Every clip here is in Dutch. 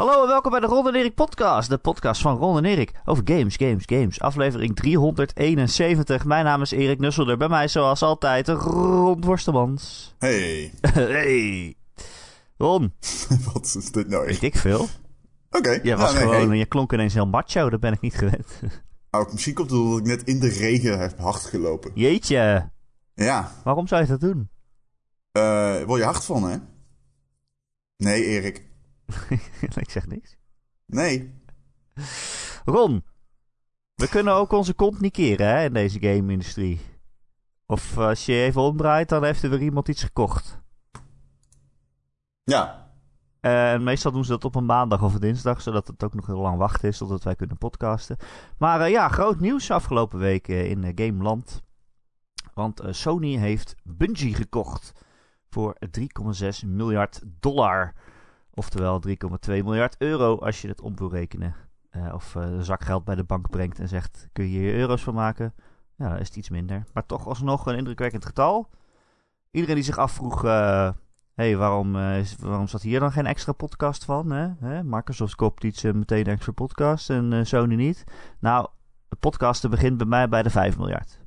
Hallo en welkom bij de Ron en Erik podcast. De podcast van Ron en Erik over games, games, games. Aflevering 371. Mijn naam is Erik Nusselder. Bij mij zoals altijd Ron Worstemans. Hey, hey. Ron, wat is dit nou? weet ik veel. Oké. Je was gewoon, hey. je klonk ineens heel macho. Dat ben ik niet gewend. Nou, misschien komt het omdat ik net in de regen heb hard gelopen. Jeetje, Ja, waarom zou je dat doen? eh word je hard van, hè? Nee, Erik. ik zeg niks. Nee. Ron, we kunnen ook onze kont niet keren hè, in deze game-industrie. Of eh, als je even omdraait, dan heeft er weer iemand iets gekocht. Ja. En meestal doen ze dat op een maandag of een dinsdag, zodat het ook nog heel lang wachten is totdat wij kunnen podcasten. Maar eh, ja, groot nieuws afgelopen week eh, in eh, Gameland. Want eh, Sony heeft Bungie gekocht voor 3,6 miljard dollar. Oftewel 3,2 miljard euro als je het om wil rekenen. Eh, of eh, een zak geld bij de bank brengt en zegt, kun je hier euro's van maken? Ja, dan is het iets minder. Maar toch alsnog een indrukwekkend getal. Iedereen die zich afvroeg... eh, hey, waarom, is, waarom zat hier dan geen extra podcast van? Hè? Hè? Microsoft koopt iets meteen een extra podcast en Sony niet. Nou, de podcasten begint bij mij bij de 5 miljard.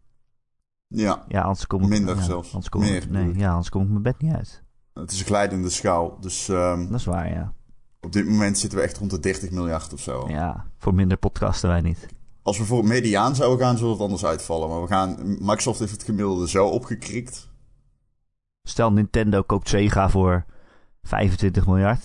Ja. Ja, anders kom ik... Minder ja, zelfs. Anders kom Meer, ik, bedoel nee, ik. ja, anders kom ik mijn bed niet uit. Het is een glijdende schaal. Dus ehm, Dat is waar, ja. op dit moment zitten we echt rond de 30 miljard of zo. Ja, voor minder podcasten wij niet. Als we voor het mediaan zouden gaan, zou het anders uitvallen. Maar we gaan... Microsoft heeft het gemiddelde zo opgekrikt. Stel, Nintendo koopt Sega voor 25 miljard.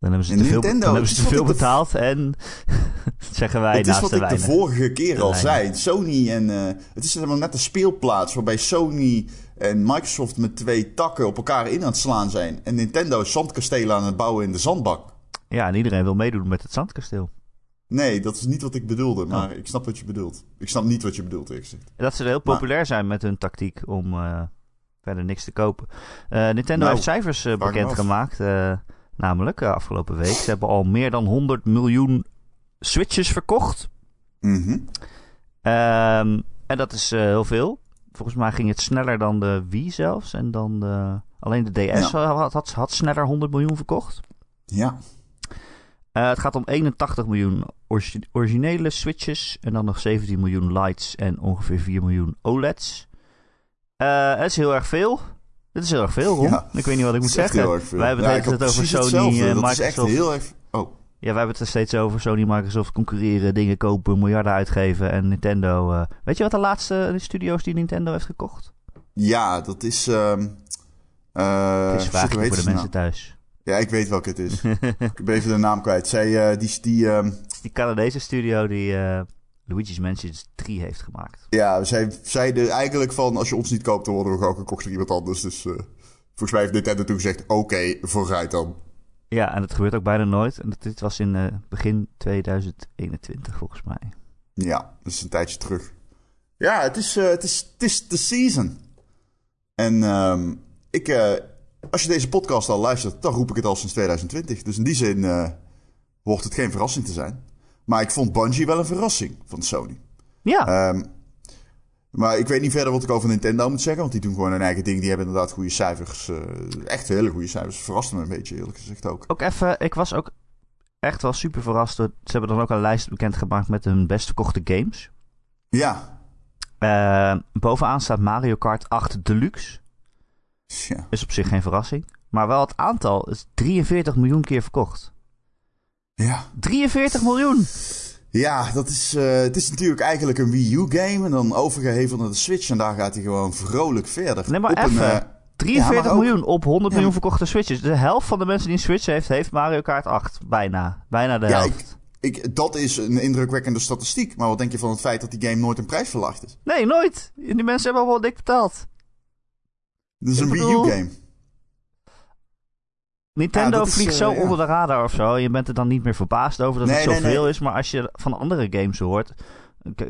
Dan hebben ze te veel, Nintendo, dan hebben ze te veel de- betaald en zeggen wij het is wat de ik de vorige keer al zei. Sony en... eh, het is helemaal net een speelplaats waarbij Sony en Microsoft met twee takken op elkaar in aan het slaan zijn. En Nintendo is zandkastelen aan het bouwen in de zandbak. Ja, en iedereen wil meedoen met het zandkasteel. Nee, dat is niet wat ik bedoelde, Oh. maar ik snap wat je bedoelt. Ik snap niet wat je bedoelt, eerlijk gezegd. Dat ze heel Maar- populair zijn met hun tactiek om eh, verder niks te kopen. Eh, Nintendo Nou, heeft cijfers af. bekendgemaakt. eh, namelijk afgelopen week. Ze hebben al meer dan 100 miljoen Switches verkocht. Mhm. Ehm, en dat is heel veel. Volgens mij ging het sneller dan de Wii zelfs. En dan de, alleen de DS had, had, had sneller 100 miljoen verkocht. Ja. Eh, het gaat om 81 miljoen origi- originele Switches. En dan nog 17 miljoen lights en ongeveer 4 miljoen OLEDs. Eh, het is heel erg veel. Het is heel erg veel, Ron. Ja. Ik weet niet wat ik moet zeggen. Wij hebben Ja, het over Sony en Dat is echt Microsoft. heel erg... Oh, Ja, wij hebben het er steeds over. Sony Microsoft concurreren, dingen kopen, miljarden uitgeven. En Nintendo... eh, weet je wat de laatste studio's die Nintendo heeft gekocht? ja, dat is... ehm eh, het is vaak voor de mensen nou? thuis. Ja, ik weet welke het is. ik ben even de naam kwijt. Zij, eh, die, die, ehm, Die Canadese studio die eh, Luigi's Mansion 3 heeft gemaakt. ja, zij zeiden eigenlijk van... Als je ons niet koopt, dan worden we gewoon gekocht door iemand anders. Dus eh, volgens mij heeft Nintendo toen gezegd... Oké, vooruit dan. Ja, en dat gebeurt ook bijna nooit. En dat, dit was in eh, begin 2021 volgens mij. Ja, dat is een tijdje terug. Ja, het is, eh, het is, het is de season. En ehm, ik, eh, als je deze podcast al luistert, dan roep ik het al sinds 2020. Dus in die zin hoort het geen verrassing te zijn. Maar ik vond Bungie wel een verrassing van Sony. Ja, Ehm, maar ik weet niet verder wat ik over Nintendo moet zeggen. Want die doen gewoon hun eigen ding. Die hebben inderdaad goede cijfers. eh, echt hele goede cijfers. Verraste me een beetje, eerlijk gezegd ook. ook even... Ik was ook echt wel super verrast. door- Ze hebben dan ook een lijst bekendgemaakt met hun best verkochte games. Ja. Eh, bovenaan staat Mario Kart 8 Deluxe. ja. Is op zich geen verrassing. Maar wel het aantal is 43 miljoen keer verkocht. Ja. 43 miljoen! Ja, dat is, eh, het is natuurlijk eigenlijk een Wii U-game. En dan overgeheveld naar de Switch. En daar gaat hij gewoon vrolijk verder. Nee, maar Op een, even. eh, 43 Ja, maar ook- miljoen op 100 Ja, miljoen verkochte Switches. De helft van de mensen die een Switch heeft, heeft Mario Kart 8. Bijna. Bijna de Ja, helft. ik, dat is een indrukwekkende statistiek. Maar wat denk je van het feit dat die game nooit een prijs verlaagd is? Nee, nooit. Die mensen hebben allemaal dik betaald. Dat is Ik een bedoel- Wii U-game. Nintendo Ja, dat is, vliegt eh, zo ja. onder de radar of zo. Je bent er dan niet meer verbaasd over dat Nee, het zoveel nee. is. Maar als je van andere games hoort... eh,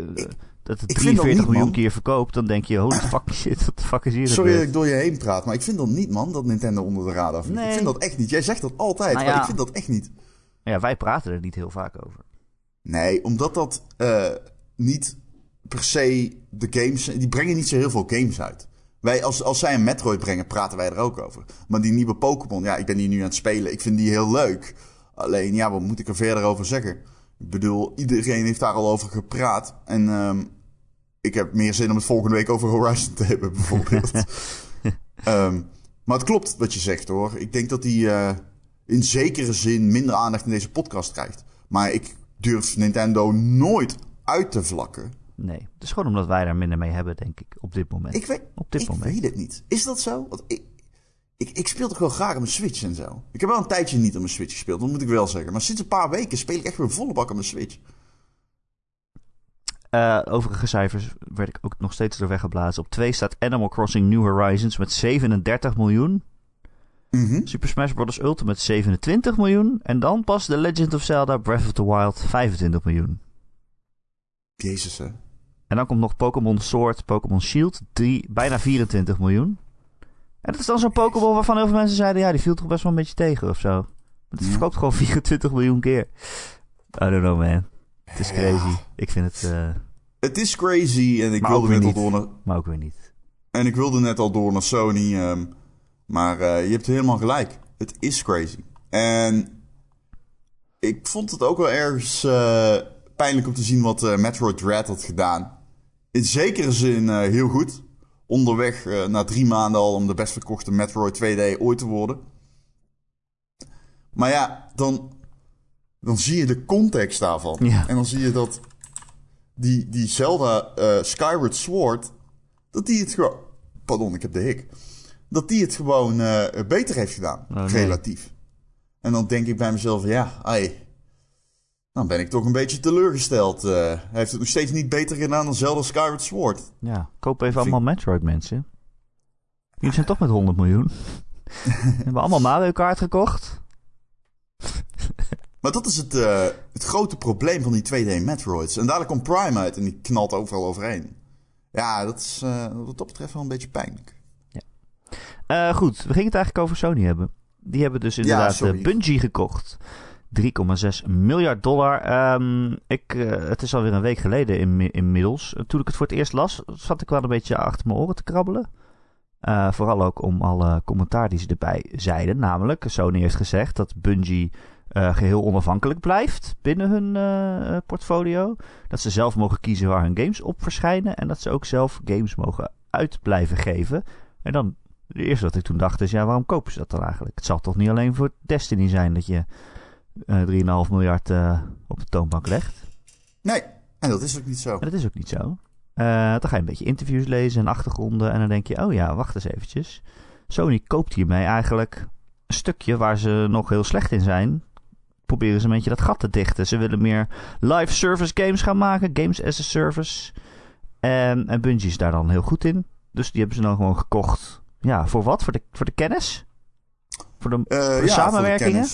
dat het ik vind dat 43 niet, miljoen keer verkoopt, dan denk je, holy fucking shit, wat de fuck is hier Sorry dat ik door je heen praat, maar ik vind dat niet, man, dat Nintendo onder de radar vliegt. Nee. Ik vind dat echt niet. Jij zegt dat altijd, Nou maar ik vind dat echt niet. Ja, wij praten er niet heel vaak over. Nee, omdat dat eh, niet per se de games... Die brengen niet zo heel veel games uit. Wij, als, als zij een Metroid brengen, praten wij er ook over. Maar die nieuwe Pokémon, ja, ik ben die nu aan het spelen. Ik vind die heel leuk. Alleen, ja, wat moet ik er verder over zeggen? Ik bedoel, iedereen heeft daar al over gepraat. En ehm, ik heb meer zin om het volgende week over Horizon te hebben, bijvoorbeeld. Ehm, maar het klopt wat je zegt, hoor. Ik denk dat hij eh, in zekere zin minder aandacht in deze podcast krijgt. Maar ik durf Nintendo nooit uit te vlakken. Nee, het is gewoon omdat wij daar minder mee hebben, denk ik, op dit moment. Ik weet, op dit ik moment. weet het niet. Is dat zo? Want ik, ik, ik speel toch wel graag op mijn Switch en zo. Ik heb wel een tijdje niet op mijn Switch gespeeld, dat moet ik wel zeggen. Maar sinds een paar weken speel ik echt weer volle bak op mijn Switch. Uh, overige cijfers werd ik ook nog steeds door weggeblazen. Op 2 staat Animal Crossing New Horizons met 37 miljoen. Mhm. Super Smash Bros. Ultimate 27 miljoen. En dan pas The Legend of Zelda Breath of the Wild 25 miljoen. Jezus, hè. En dan komt nog Pokémon Sword, Pokémon Shield, drie, bijna 24 miljoen. En dat is dan zo'n Pokémon waarvan heel veel mensen zeiden... ja, die viel toch best wel een beetje tegen of zo. Maar het Ja. verkoopt gewoon 24 miljoen keer. I don't know, man. Het is Ja. crazy. Ik vind het... eh, Het is crazy en ik Maar wilde net al door naar, maar ook weer niet. en ik wilde net al door naar Sony. ehm, maar eh, je hebt helemaal gelijk. Het is crazy. En ik vond het ook wel ergens eh, pijnlijk om te zien wat Metroid Dread had gedaan. In zekere zin eh, heel goed. Onderweg eh, na drie maanden al om de best verkochte Metroid 2D ooit te worden. Maar ja, dan, dan zie je de context daarvan. Ja. En dan zie je dat die, die Zelda eh, Skyward Sword, dat die het gewoon... Pardon, ik heb de hik. Dat die het gewoon beter heeft gedaan, Oh, nee. relatief. En dan denk ik bij mezelf, ja, ai, dan ben ik toch een beetje teleurgesteld. Eh, hij heeft het nog steeds niet beter gedaan dan Zelda Skyward Sword. Ja, koop even Vind- allemaal Metroid, mensen. Jullie zijn toch met 100 miljoen. hebben allemaal Mario Kart gekocht. Maar dat is het, eh, het grote probleem van die 2D Metroids. En dadelijk komt Prime uit en die knalt overal overheen. Ja, dat is eh, wat dat betreft wel een beetje pijnlijk. Eh, goed, we gingen het eigenlijk over Sony hebben. Die hebben dus inderdaad eh, Bungie gekocht. 3,6 miljard dollar. Ehm, ik, eh, het is alweer een week geleden inmi- inmiddels. Toen ik het voor het eerst las, zat ik wel een beetje achter mijn oren te krabbelen. Eh, vooral ook om alle commentaar die ze erbij zeiden. Namelijk, Sony heeft gezegd dat Bungie eh, geheel onafhankelijk blijft binnen hun portfolio. Dat ze zelf mogen kiezen waar hun games op verschijnen. En dat ze ook zelf games mogen uit blijven geven. En dan, het eerste wat ik toen dacht is, ja, waarom kopen ze dat dan eigenlijk? Het zal toch niet alleen voor Destiny zijn dat je eh 3,5 miljard eh, op de toonbank legt? Nee, en dat is ook niet zo. Maar dat is ook niet zo. Eh, dan ga je een beetje interviews lezen en achtergronden. En dan denk je, oh ja, wacht eens eventjes. Sony koopt hiermee eigenlijk een stukje waar ze nog heel slecht in zijn. Proberen ze een beetje dat gat te dichten. Ze willen meer live service games gaan maken. Games as a service. En, en Bungie is daar dan heel goed in. Dus die hebben ze dan gewoon gekocht. Ja, voor wat? Voor de, voor de kennis? Voor de, Eh, voor de ja, voor de samenwerkingen?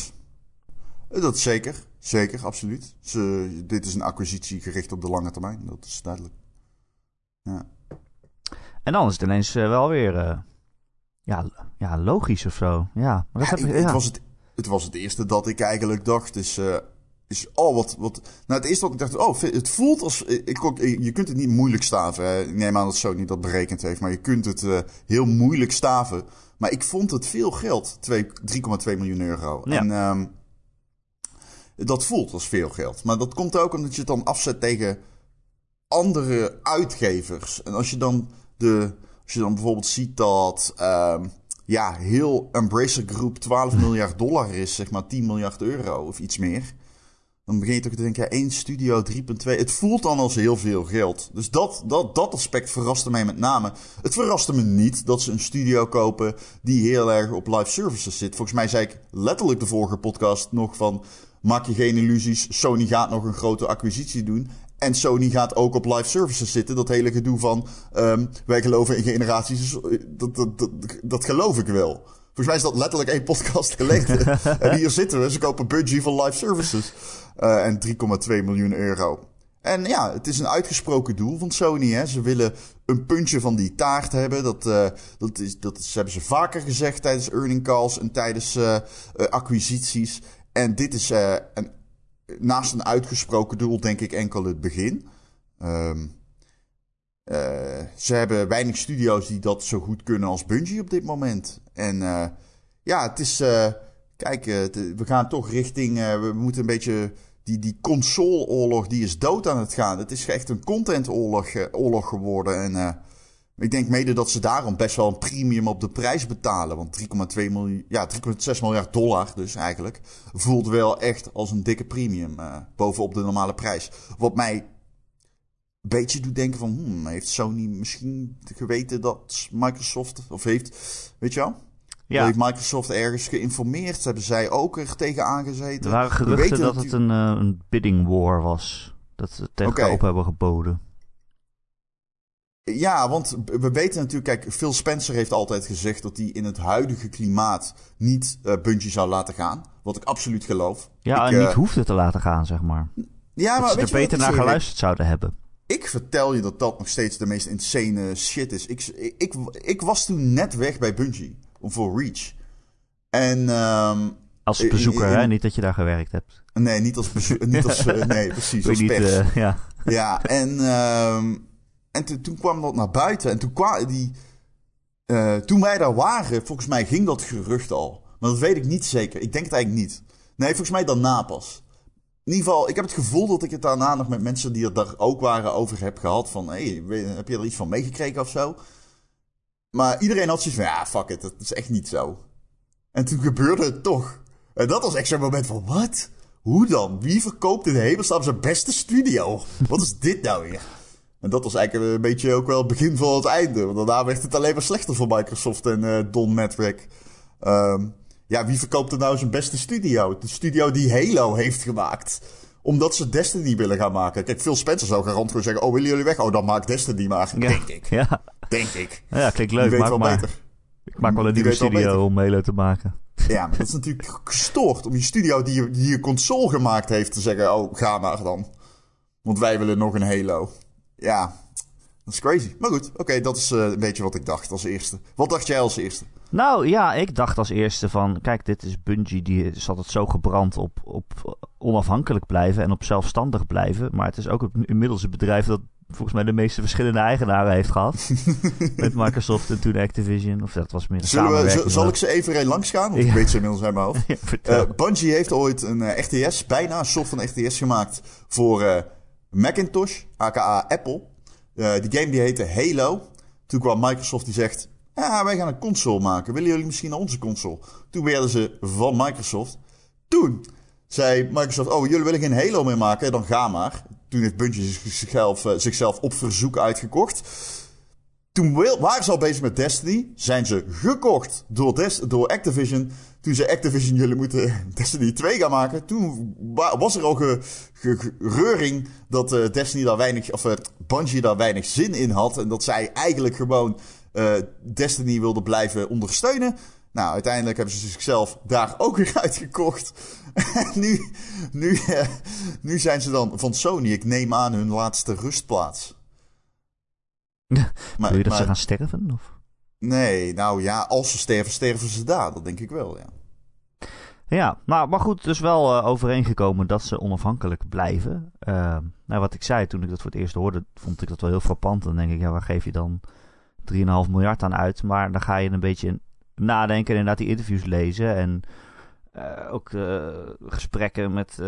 Dat zeker. Zeker, absoluut. Ze, dit is een acquisitie gericht op de lange termijn. Dat is duidelijk. Ja. En dan is het ineens eh, wel weer eh, ja, ja, logisch of zo. Ja, maar dat Ja, heb ik- ja. het, was het, het was het eerste dat ik eigenlijk dacht. Is, eh, is oh, wat, wat. Nou, het eerste wat ik dacht. Oh, het voelt als. Ik, kon- je kunt het niet moeilijk staven. Hè. Ik neem aan dat Sony dat berekend heeft. Maar je kunt het heel moeilijk staven. Maar ik vond het veel geld. Twee- 3,2 miljoen euro. Ja. En ehm, dat voelt als veel geld. Maar dat komt ook omdat je het dan afzet tegen andere uitgevers. En als je dan, de, als je dan bijvoorbeeld ziet dat ehm, ja, heel Embracer Group 12 miljard dollar is, zeg maar 10 miljard euro of iets meer. Dan begin je toch te denken, ja, één studio 3,2. Het voelt dan als heel veel geld. Dus dat, dat, dat aspect verraste mij met name. Het verraste me niet dat ze een studio kopen die heel erg op live services zit. Volgens mij zei ik letterlijk de vorige podcast nog van... Maak je geen illusies, Sony gaat nog een grote acquisitie doen. En Sony gaat ook op live services zitten. Dat hele gedoe van ehm, wij geloven in generaties, dat, dat, dat, dat geloof ik wel. Volgens mij is dat letterlijk één podcast geleden. en hier zitten we, ze kopen Bungie voor live services. Eh, en 3,2 miljoen euro. En ja, het is een uitgesproken doel van Sony. Hè. Ze willen een puntje van die taart hebben. Dat, eh, dat, is, dat hebben ze vaker gezegd tijdens earning calls en tijdens eh, eh, acquisities. En dit is eh, een, naast een uitgesproken doel, denk ik, enkel het begin. Ehm, eh, ze hebben weinig studio's die dat zo goed kunnen als Bungie op dit moment. En eh, ja, het is. kijk, we gaan toch richting, we moeten een beetje, die, die consoleoorlog die is dood aan het gaan. Het is echt een contentoorlog oorlog geworden. En ik denk mede dat ze daarom best wel een premium op de prijs betalen. Want 3,2 miljard, ja, 3,6 miljard dollar dus eigenlijk, voelt wel echt als een dikke premium eh, bovenop de normale prijs. Wat mij een beetje doet denken van, hmm, heeft Sony misschien geweten dat Microsoft, of heeft, weet je wel? Ja, Heeft Microsoft ergens geïnformeerd? Hebben zij ook er tegen aangezeten? er waren geruchten weten dat het een, eh, een bidding war was. Dat ze tegen Oké. elkaar op hebben geboden. Ja, want we weten natuurlijk, kijk, Phil Spencer heeft altijd gezegd dat hij in het huidige klimaat niet eh Bungie zou laten gaan. Wat ik absoluut geloof. Ja, Ik, en eh, niet hoefde te laten gaan, zeg maar. Ja, dat maar ze weet er beter naar geluisterd zouden hebben. Ik vertel je dat dat nog steeds de meest insane shit is. Ik, ik, ik, ik was toen net weg bij Bungie voor Reach. En ehm, Als in- bezoeker, in- hè? Niet dat je daar gewerkt hebt. nee, niet als, bezo- niet als eh, nee, precies, als niet, pers. eh, ja. Ja, en, ehm, en toen- kwam dat naar buiten. En toen, kwa, die, eh, toen wij daar waren, volgens mij ging dat gerucht al. Maar dat weet ik niet zeker. Ik denk het eigenlijk niet. Nee, volgens mij daarna pas. In ieder geval, ik heb het gevoel dat ik het daarna nog met mensen die er daar ook waren over heb gehad. Van, hey, heb je er iets van meegekregen of zo? Maar iedereen had zoiets van, ja, fuck it, dat is echt niet zo. En toen gebeurde het toch. En dat was echt zo'n moment van, wat? Hoe dan? Wie verkoopt in de hemelsnaam zijn beste studio? Wat is dit nou weer? En dat was eigenlijk een beetje ook wel het begin van het einde. Want daarna werd het alleen maar slechter voor Microsoft en eh, Don Matrick. Ehm, ja, wie verkoopt er nou zijn beste studio? De studio die Halo heeft gemaakt. Omdat ze Destiny willen gaan maken. Kijk, Phil Spencer zou garant gewoon zeggen... Oh, willen jullie weg? Oh, dan maak Destiny maar. Ja. Denk ik. Ja. Denk ik. ja, klinkt Die leuk. weet Maak wel maar. beter. Ik maak wel een Die nieuwe studio om Halo te maken. Ja, maar dat is natuurlijk gestoord om je studio die je, die je console gemaakt heeft te zeggen: Oh, ga maar dan. Want wij willen nog een Halo. Ja, dat is crazy. Maar goed, oké, dat is eh, een beetje wat ik dacht als eerste. Wat dacht jij als eerste? Nou ja, ik dacht als eerste van... Kijk, dit is Bungie. Die is altijd zo gebrand op, op onafhankelijk blijven en op zelfstandig blijven. Maar het is ook inmiddels een bedrijf dat volgens mij de meeste verschillende eigenaren heeft gehad. Met Microsoft en toen Activision. Of dat was meer Zullen we, zal ik ze even langs gaan? Want Ja. ik weet ze inmiddels uit mijn hoofd. Ja. Eh, Bungie heeft ooit een eh, RTS, bijna een soort van RTS gemaakt voor eh, Macintosh, aka Apple. Eh, die game die heette Halo. Toen kwam Microsoft die zegt, ja, wij gaan een console maken. Willen jullie misschien onze console? Toen werden ze van Microsoft. Toen zei Microsoft, oh, jullie willen geen Halo meer maken? Dan ga maar. Toen heeft Bungie zichzelf, eh, zichzelf op verzoek uitgekocht. Toen waren ze al bezig met Destiny. Zijn ze gekocht door, door Activision. Toen zei Activision, jullie moeten Destiny 2 gaan maken. Toen wa- was er al ge, reuring dat eh, Destiny daar weinig, of eh, Bungie daar weinig zin in had. En dat zij eigenlijk gewoon eh, Destiny wilden blijven ondersteunen. Nou, uiteindelijk hebben ze zichzelf daar ook weer uitgekocht. En nu, nu, nu zijn ze dan van Sony, ik neem aan, hun laatste rustplaats. Maar, Wil je dat ze maar- gaan sterven? Of? Nee, nou ja, als ze sterven, sterven ze daar. Dat denk ik wel, ja. Ja, nou, maar goed, dus wel eh, overeengekomen dat ze onafhankelijk blijven. Eh, nou, wat ik zei toen ik dat voor het eerst hoorde, vond ik dat wel heel frappant. Dan denk ik, ja, waar geef je dan 3,5 miljard aan uit? Maar dan ga je een beetje nadenken en inderdaad die interviews lezen. En eh, ook eh, gesprekken met,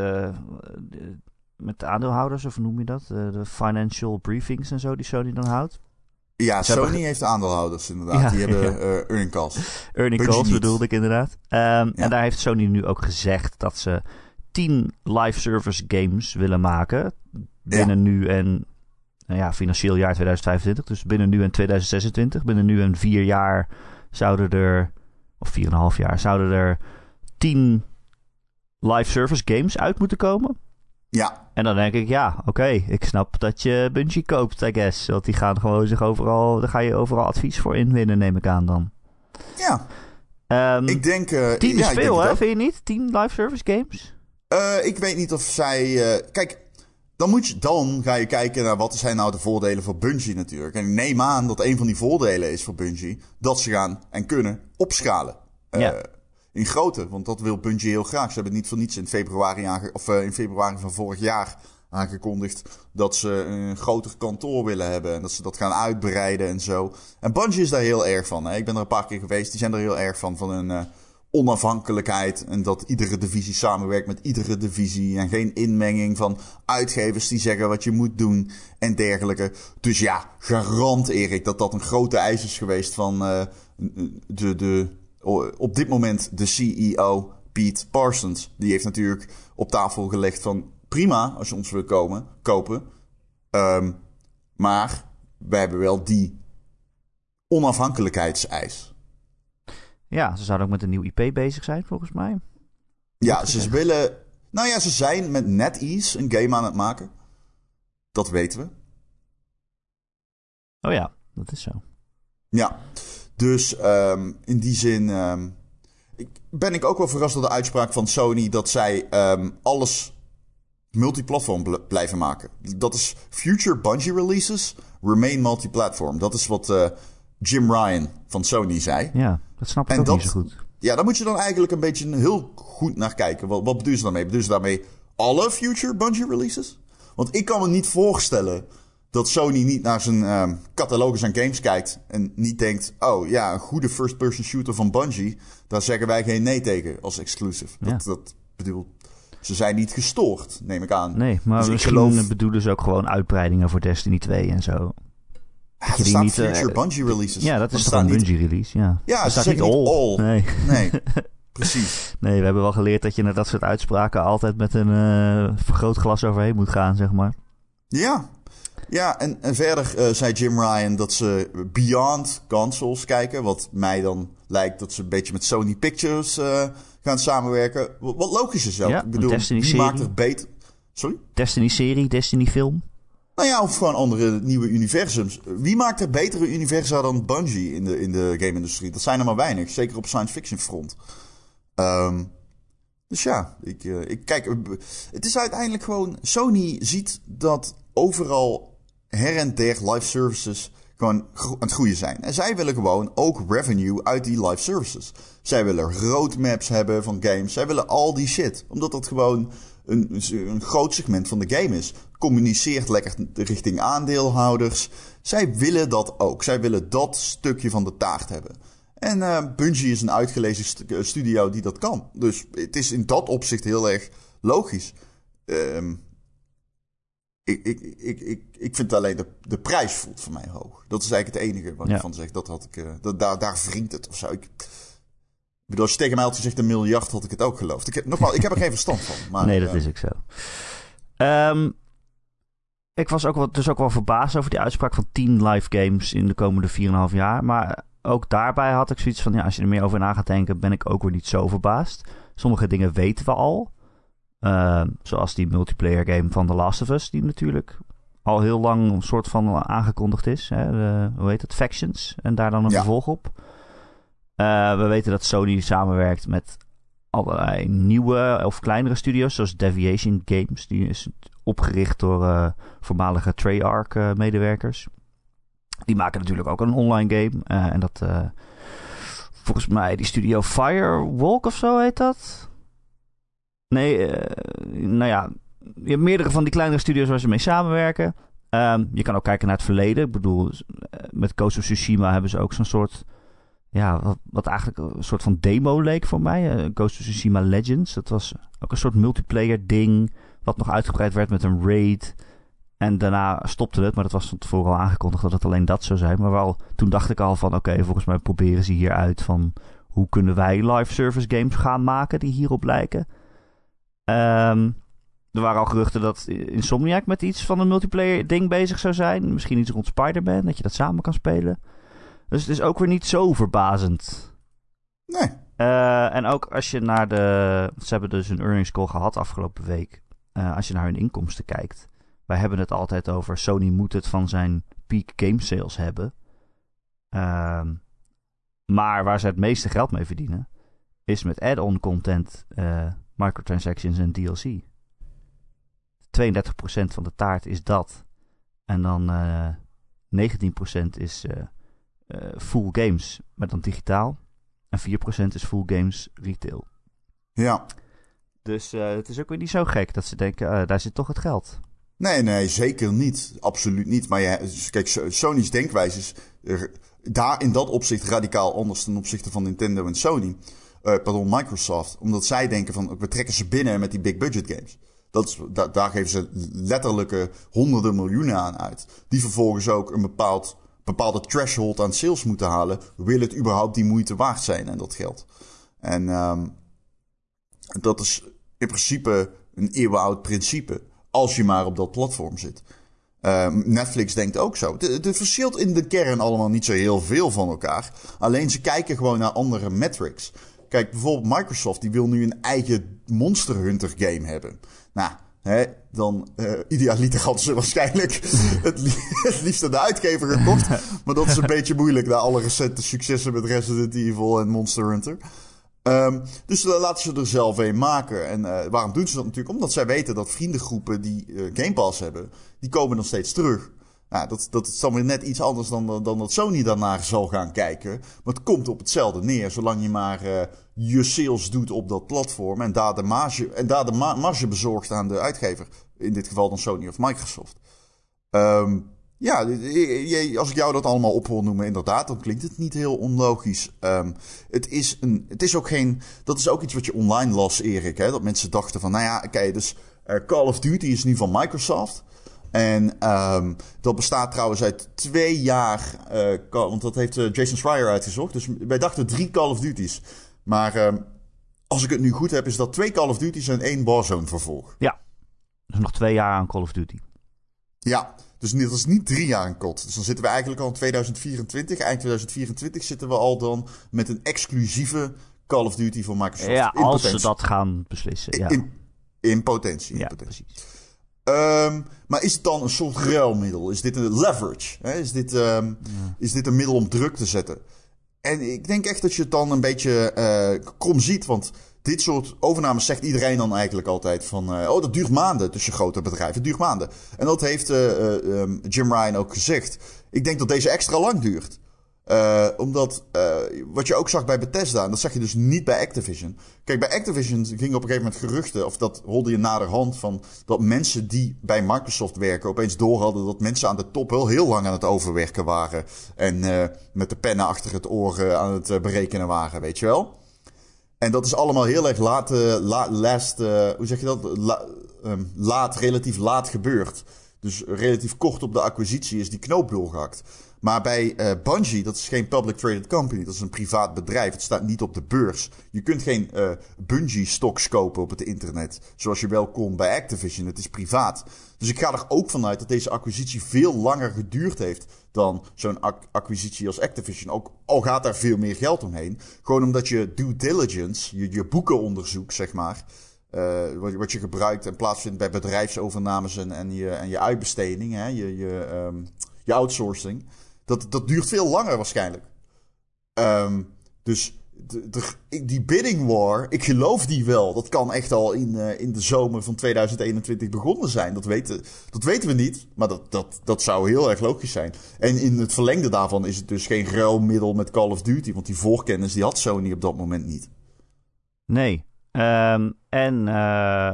met de aandeelhouders, of noem je dat? De financial briefings en zo die Sony dan houdt. Ja, Ze Sony hebben heeft aandeelhouders inderdaad. Ja, die hebben ja. earningcast. Earning Bungie calls niet. bedoelde ik inderdaad. Ehm, Ja. En daar heeft Sony nu ook gezegd dat ze 10 live service games willen maken. Binnen nu en nou ja, financieel jaar 2025. Dus binnen nu en 2026. Binnen nu en vier jaar zouden er, of 4,5 jaar, zouden er 10 live service games uit moeten komen. Ja, En dan denk ik, ja, oké, ik snap dat je Bungie koopt, I guess. Want die gaan gewoon zich overal, daar ga je overal advies voor inwinnen, neem ik aan dan. ja. Ehm Ik denk... eh, 10 ja, is veel, hè? Vind je niet? 10 live service games? Eh, ik weet niet of zij... eh, kijk, dan, moet je, dan ga je kijken naar wat zijn nou de voordelen voor Bungie natuurlijk. En ik neem aan dat een van die voordelen is voor Bungie... dat ze gaan en kunnen opschalen. Ja. In grootte, want dat wil Bungie heel graag. Ze hebben het niet voor niets in februari, of, eh, in februari van vorig jaar aangekondigd... dat ze een groter kantoor willen hebben en dat ze dat gaan uitbreiden en zo. En Bungie is daar heel erg van. Hè? Ik ben er een paar keer geweest, die zijn er heel erg van, van hun... eh, onafhankelijkheid en dat iedere divisie samenwerkt met iedere divisie en geen inmenging van uitgevers die zeggen wat je moet doen en dergelijke. Dus ja, garant Erik dat dat een grote eis is geweest van uh, de, de, op dit moment de CEO Pete Parsons. Die heeft natuurlijk op tafel gelegd van prima als je ons wil komen, kopen. Um, maar we hebben wel die onafhankelijkheidseis. Ja, ze zouden ook met een nieuw IP bezig zijn, volgens mij. Ja, ze willen. Nou ja, ze zijn met NetEase een game aan het maken. Dat weten we. Oh ja, dat is zo. Ja, dus um, in die zin um, ik, ben ik ook wel verrast door de uitspraak van Sony dat zij um, alles multiplatform blijven maken. Dat is future Bungie releases remain multiplatform. Dat is wat uh, Jim Ryan van Sony zei. Ja, dat snap ik ook niet zo goed. Ja, daar moet je dan eigenlijk een beetje heel goed naar kijken. Wat, wat bedoelen ze daarmee? Bedoelen ze daarmee alle future Bungie releases? Want ik kan me niet voorstellen dat Sony niet naar zijn uh, catalogus aan games kijkt en niet denkt: oh ja, een goede first-person shooter van Bungie, daar zeggen wij geen nee tegen als exclusive. Ja. Dat, dat bedoel, ze zijn niet gestoord, neem ik aan. Nee, maar dus misschien geloof... bedoelen ze ook gewoon uitbreidingen voor Destiny 2 en zo. Ja, er staat niet, future uh, Bungie releases. Ja, dat is toch een Bungie release, ja. Ja, ze staat niet all. Nee. nee. Precies. Nee, we hebben wel geleerd dat je naar dat soort uitspraken altijd met een uh, vergrootglas overheen moet gaan, zeg maar. Ja, ja, en, en verder uh, zei Jim Ryan dat ze beyond consoles kijken. Wat mij dan lijkt dat ze een beetje met Sony Pictures uh, gaan samenwerken. Wat, wat logisch is ook. Ja, ik bedoel, wie maakt er beter... Sorry? Destiny-serie, Destiny-film. Nou ja, of gewoon andere nieuwe universums. Wie maakt er betere universa dan Bungie in de, in de game-industrie? Dat zijn er maar weinig. Zeker op science fiction front. Um, dus ja, ik, uh, ik kijk. Het is uiteindelijk gewoon. Sony ziet dat overal her en der live services gewoon aan het groeien zijn. En zij willen gewoon ook revenue uit die live services. Zij willen roadmaps hebben van games. Zij willen al die shit. Omdat dat gewoon een, een groot segment van de game is. Communiceert lekker richting aandeelhouders. Zij willen dat ook. Zij willen dat stukje van de taart hebben. En uh, Bungie is een uitgelezen studio die dat kan. Dus het is in dat opzicht heel erg logisch. Um, ik, ik, ik, ik, ik vind alleen de, de prijs voelt voor mij hoog. Dat is eigenlijk het enige wat ik van zeg. Dat had ik, uh, dat, daar, daar wringt het of zo. Ik, bedoel, als je tegen mij had gezegd een miljard, had ik het ook geloofd. Ik heb, nogmaals, ik heb er geen verstand van. Maar, nee, dat uh, is ook zo. Um, ik was ook wel, dus ook wel verbaasd over die uitspraak van 10 live games in de komende 4,5 jaar. Maar ook daarbij had ik zoiets van, ja, als je er meer over na gaat denken, ben ik ook weer niet zo verbaasd. Sommige dingen weten we al. Uh, zoals die multiplayer game van The Last of Us, die natuurlijk al heel lang een soort van aangekondigd is. Hè? De, hoe heet het? Factions. En daar dan een vervolg op. Uh, we weten dat Sony samenwerkt met allerlei nieuwe of kleinere studios, zoals Deviation Games. Die is opgericht door uh, voormalige Treyarch-medewerkers. die maken natuurlijk ook een online game. en dat, volgens mij, die studio Firewalk of zo heet dat. Nee, uh, nou ja, je hebt meerdere van die kleinere studios waar ze mee samenwerken. Um, je kan ook kijken naar het verleden. Ik bedoel, eh, met Ghost of Tsushima hebben ze ook zo'n soort... Ja, wat, wat, eigenlijk een soort van demo leek voor mij. Uh, Ghost of Tsushima Legends. Dat was ook een soort multiplayer ding. Wat nog uitgebreid werd met een raid. En daarna stopte het. Maar dat was van tevoren al aangekondigd dat het alleen dat zou zijn. Maar wel, toen dacht ik al van... Oké, volgens mij proberen ze hier uit van... Hoe kunnen wij live service games gaan maken die hierop lijken? Um, er waren al geruchten dat Insomniac met iets van een multiplayer ding bezig zou zijn. Misschien iets rond Spider-Man, dat je dat samen kan spelen. Dus het is ook weer niet zo verbazend. Nee. Uh, en ook als je naar de... Ze hebben dus een earnings call gehad afgelopen week. Uh, als je naar hun inkomsten kijkt. Wij hebben het altijd over... Sony moet het van zijn peak game sales hebben. Uh, maar waar ze het meeste geld mee verdienen... is met add-on content... Microtransactions en DLC. 32% van de taart is dat. En dan uh, eh, 19% is uh, uh, full games, maar dan digitaal. En 4% is full games retail. Ja. Dus het is ook weer niet zo gek dat ze denken, daar zit toch het geld. Nee, nee, zeker niet. Absoluut niet. Maar ja, kijk, Sony's denkwijze is daar in dat opzicht radicaal anders ten opzichte van Nintendo en Sony pardon, Microsoft. Omdat zij denken van, we trekken ze binnen met die big budget games. Dat is, daar geven ze letterlijke honderden miljoenen aan uit. Die vervolgens ook een bepaald, bepaalde threshold aan sales moeten halen. Wil het überhaupt die moeite waard zijn en dat geld? En um, dat is in principe een eeuwenoud principe. Als je maar op dat platform zit. Uh, Netflix denkt ook zo. Het verschilt in de kern allemaal niet zo heel veel van elkaar. Alleen ze kijken gewoon naar andere metrics. Kijk, bijvoorbeeld Microsoft die wil nu een eigen Monster Hunter game hebben. Nou, hè, dan uh, idealiter hadden ze waarschijnlijk het, li het liefst aan de uitgever gekocht. maar dat is een beetje moeilijk na alle recente successen met Resident Evil en Monster Hunter. Um, dus dan laten ze er zelf een maken. En uh, waarom doen ze dat natuurlijk? Omdat zij weten dat vriendengroepen die uh, Game Pass hebben, die komen dan steeds terug. Nou, dat, dat is dan weer net iets anders dan, dan dat Sony daarnaar zal gaan kijken. Maar het komt op hetzelfde neer, zolang je maar uh, je sales doet op dat platform en daar de marge, en daar de ma marge bezorgt aan de uitgever. In dit geval dan Sony of Microsoft. Um, ja, als ik jou dat allemaal op wil noemen, inderdaad, dan klinkt het niet heel onlogisch. Um, het, is een, het is ook geen. Dat is ook iets wat je online las, Erik. Hè? Dat mensen dachten van, nou ja, oké, dus Call of Duty is nu van Microsoft. En um, dat bestaat trouwens uit twee jaar. Uh, want dat heeft uh, Jason Schreier uitgezocht. Dus wij dachten drie Call of Duty's. Maar um, als ik het nu goed heb, is dat twee Call of Duty's en één Warzone vervolg. Ja, dus nog twee jaar aan Call of Duty. Ja, dus dat is niet drie jaar een kot. Dus dan zitten we eigenlijk al in 2024. Eind 2024 zitten we al dan met een exclusieve Call of Duty voor Microsoft. Ja, als ze dat gaan beslissen. Ja. In, in potentie. In ja, potentie. precies. Um, maar is het dan een soort ruilmiddel? Is dit een leverage? Hè? Is, dit, ja. is dit een middel om druk te zetten? En ik denk echt dat je het dan een beetje uh, krom ziet. Want dit soort overnames zegt iedereen dan eigenlijk altijd van... Uh, oh, dat duurt maanden tussen grote bedrijven. Het duurt maanden. En dat heeft uh, um, Jim Ryan ook gezegd. Ik denk dat deze extra lang duurt. Uh, omdat uh, wat je ook zag bij Bethesda, en dat zag je dus niet bij Activision. Kijk, bij Activision gingen op een gegeven moment geruchten, of dat holde je naderhand van dat mensen die bij Microsoft werken opeens door hadden dat mensen aan de top wel heel lang aan het overwerken waren. En uh, met de pennen achter het oor aan het berekenen waren, weet je wel. En dat is allemaal heel erg laat, la, last, hoe zeg je dat? Um, laat, relatief laat gebeurd. Dus relatief kort op de acquisitie is die knoop doorgehakt. Maar bij uh, Bungie, dat is geen public traded company, dat is een privaat bedrijf. Het staat niet op de beurs. Je kunt geen uh, Bungie stocks kopen op het internet, zoals je wel kon bij Activision. Het is privaat. Dus ik ga er ook vanuit dat deze acquisitie veel langer geduurd heeft dan zo'n acquisitie als Activision. Ook al gaat daar veel meer geld omheen. Gewoon omdat je due diligence, je, je boekenonderzoek, zeg maar. Uh, wat, je gebruikt en plaatsvindt bij bedrijfsovernames en, je, en je uitbesteding, hè, je, je, um, je outsourcing. Dat, dat duurt veel langer waarschijnlijk. Um, dus de, die bidding war, ik geloof die wel. Dat kan echt al in, uh, in de zomer van 2021 begonnen zijn. Dat weten, dat weten we niet, maar dat, dat, dat zou heel erg logisch zijn. En in het verlengde daarvan is het dus geen ruilmiddel met Call of Duty. Want die voorkennis die had Sony op dat moment niet. Nee. Um, en uh,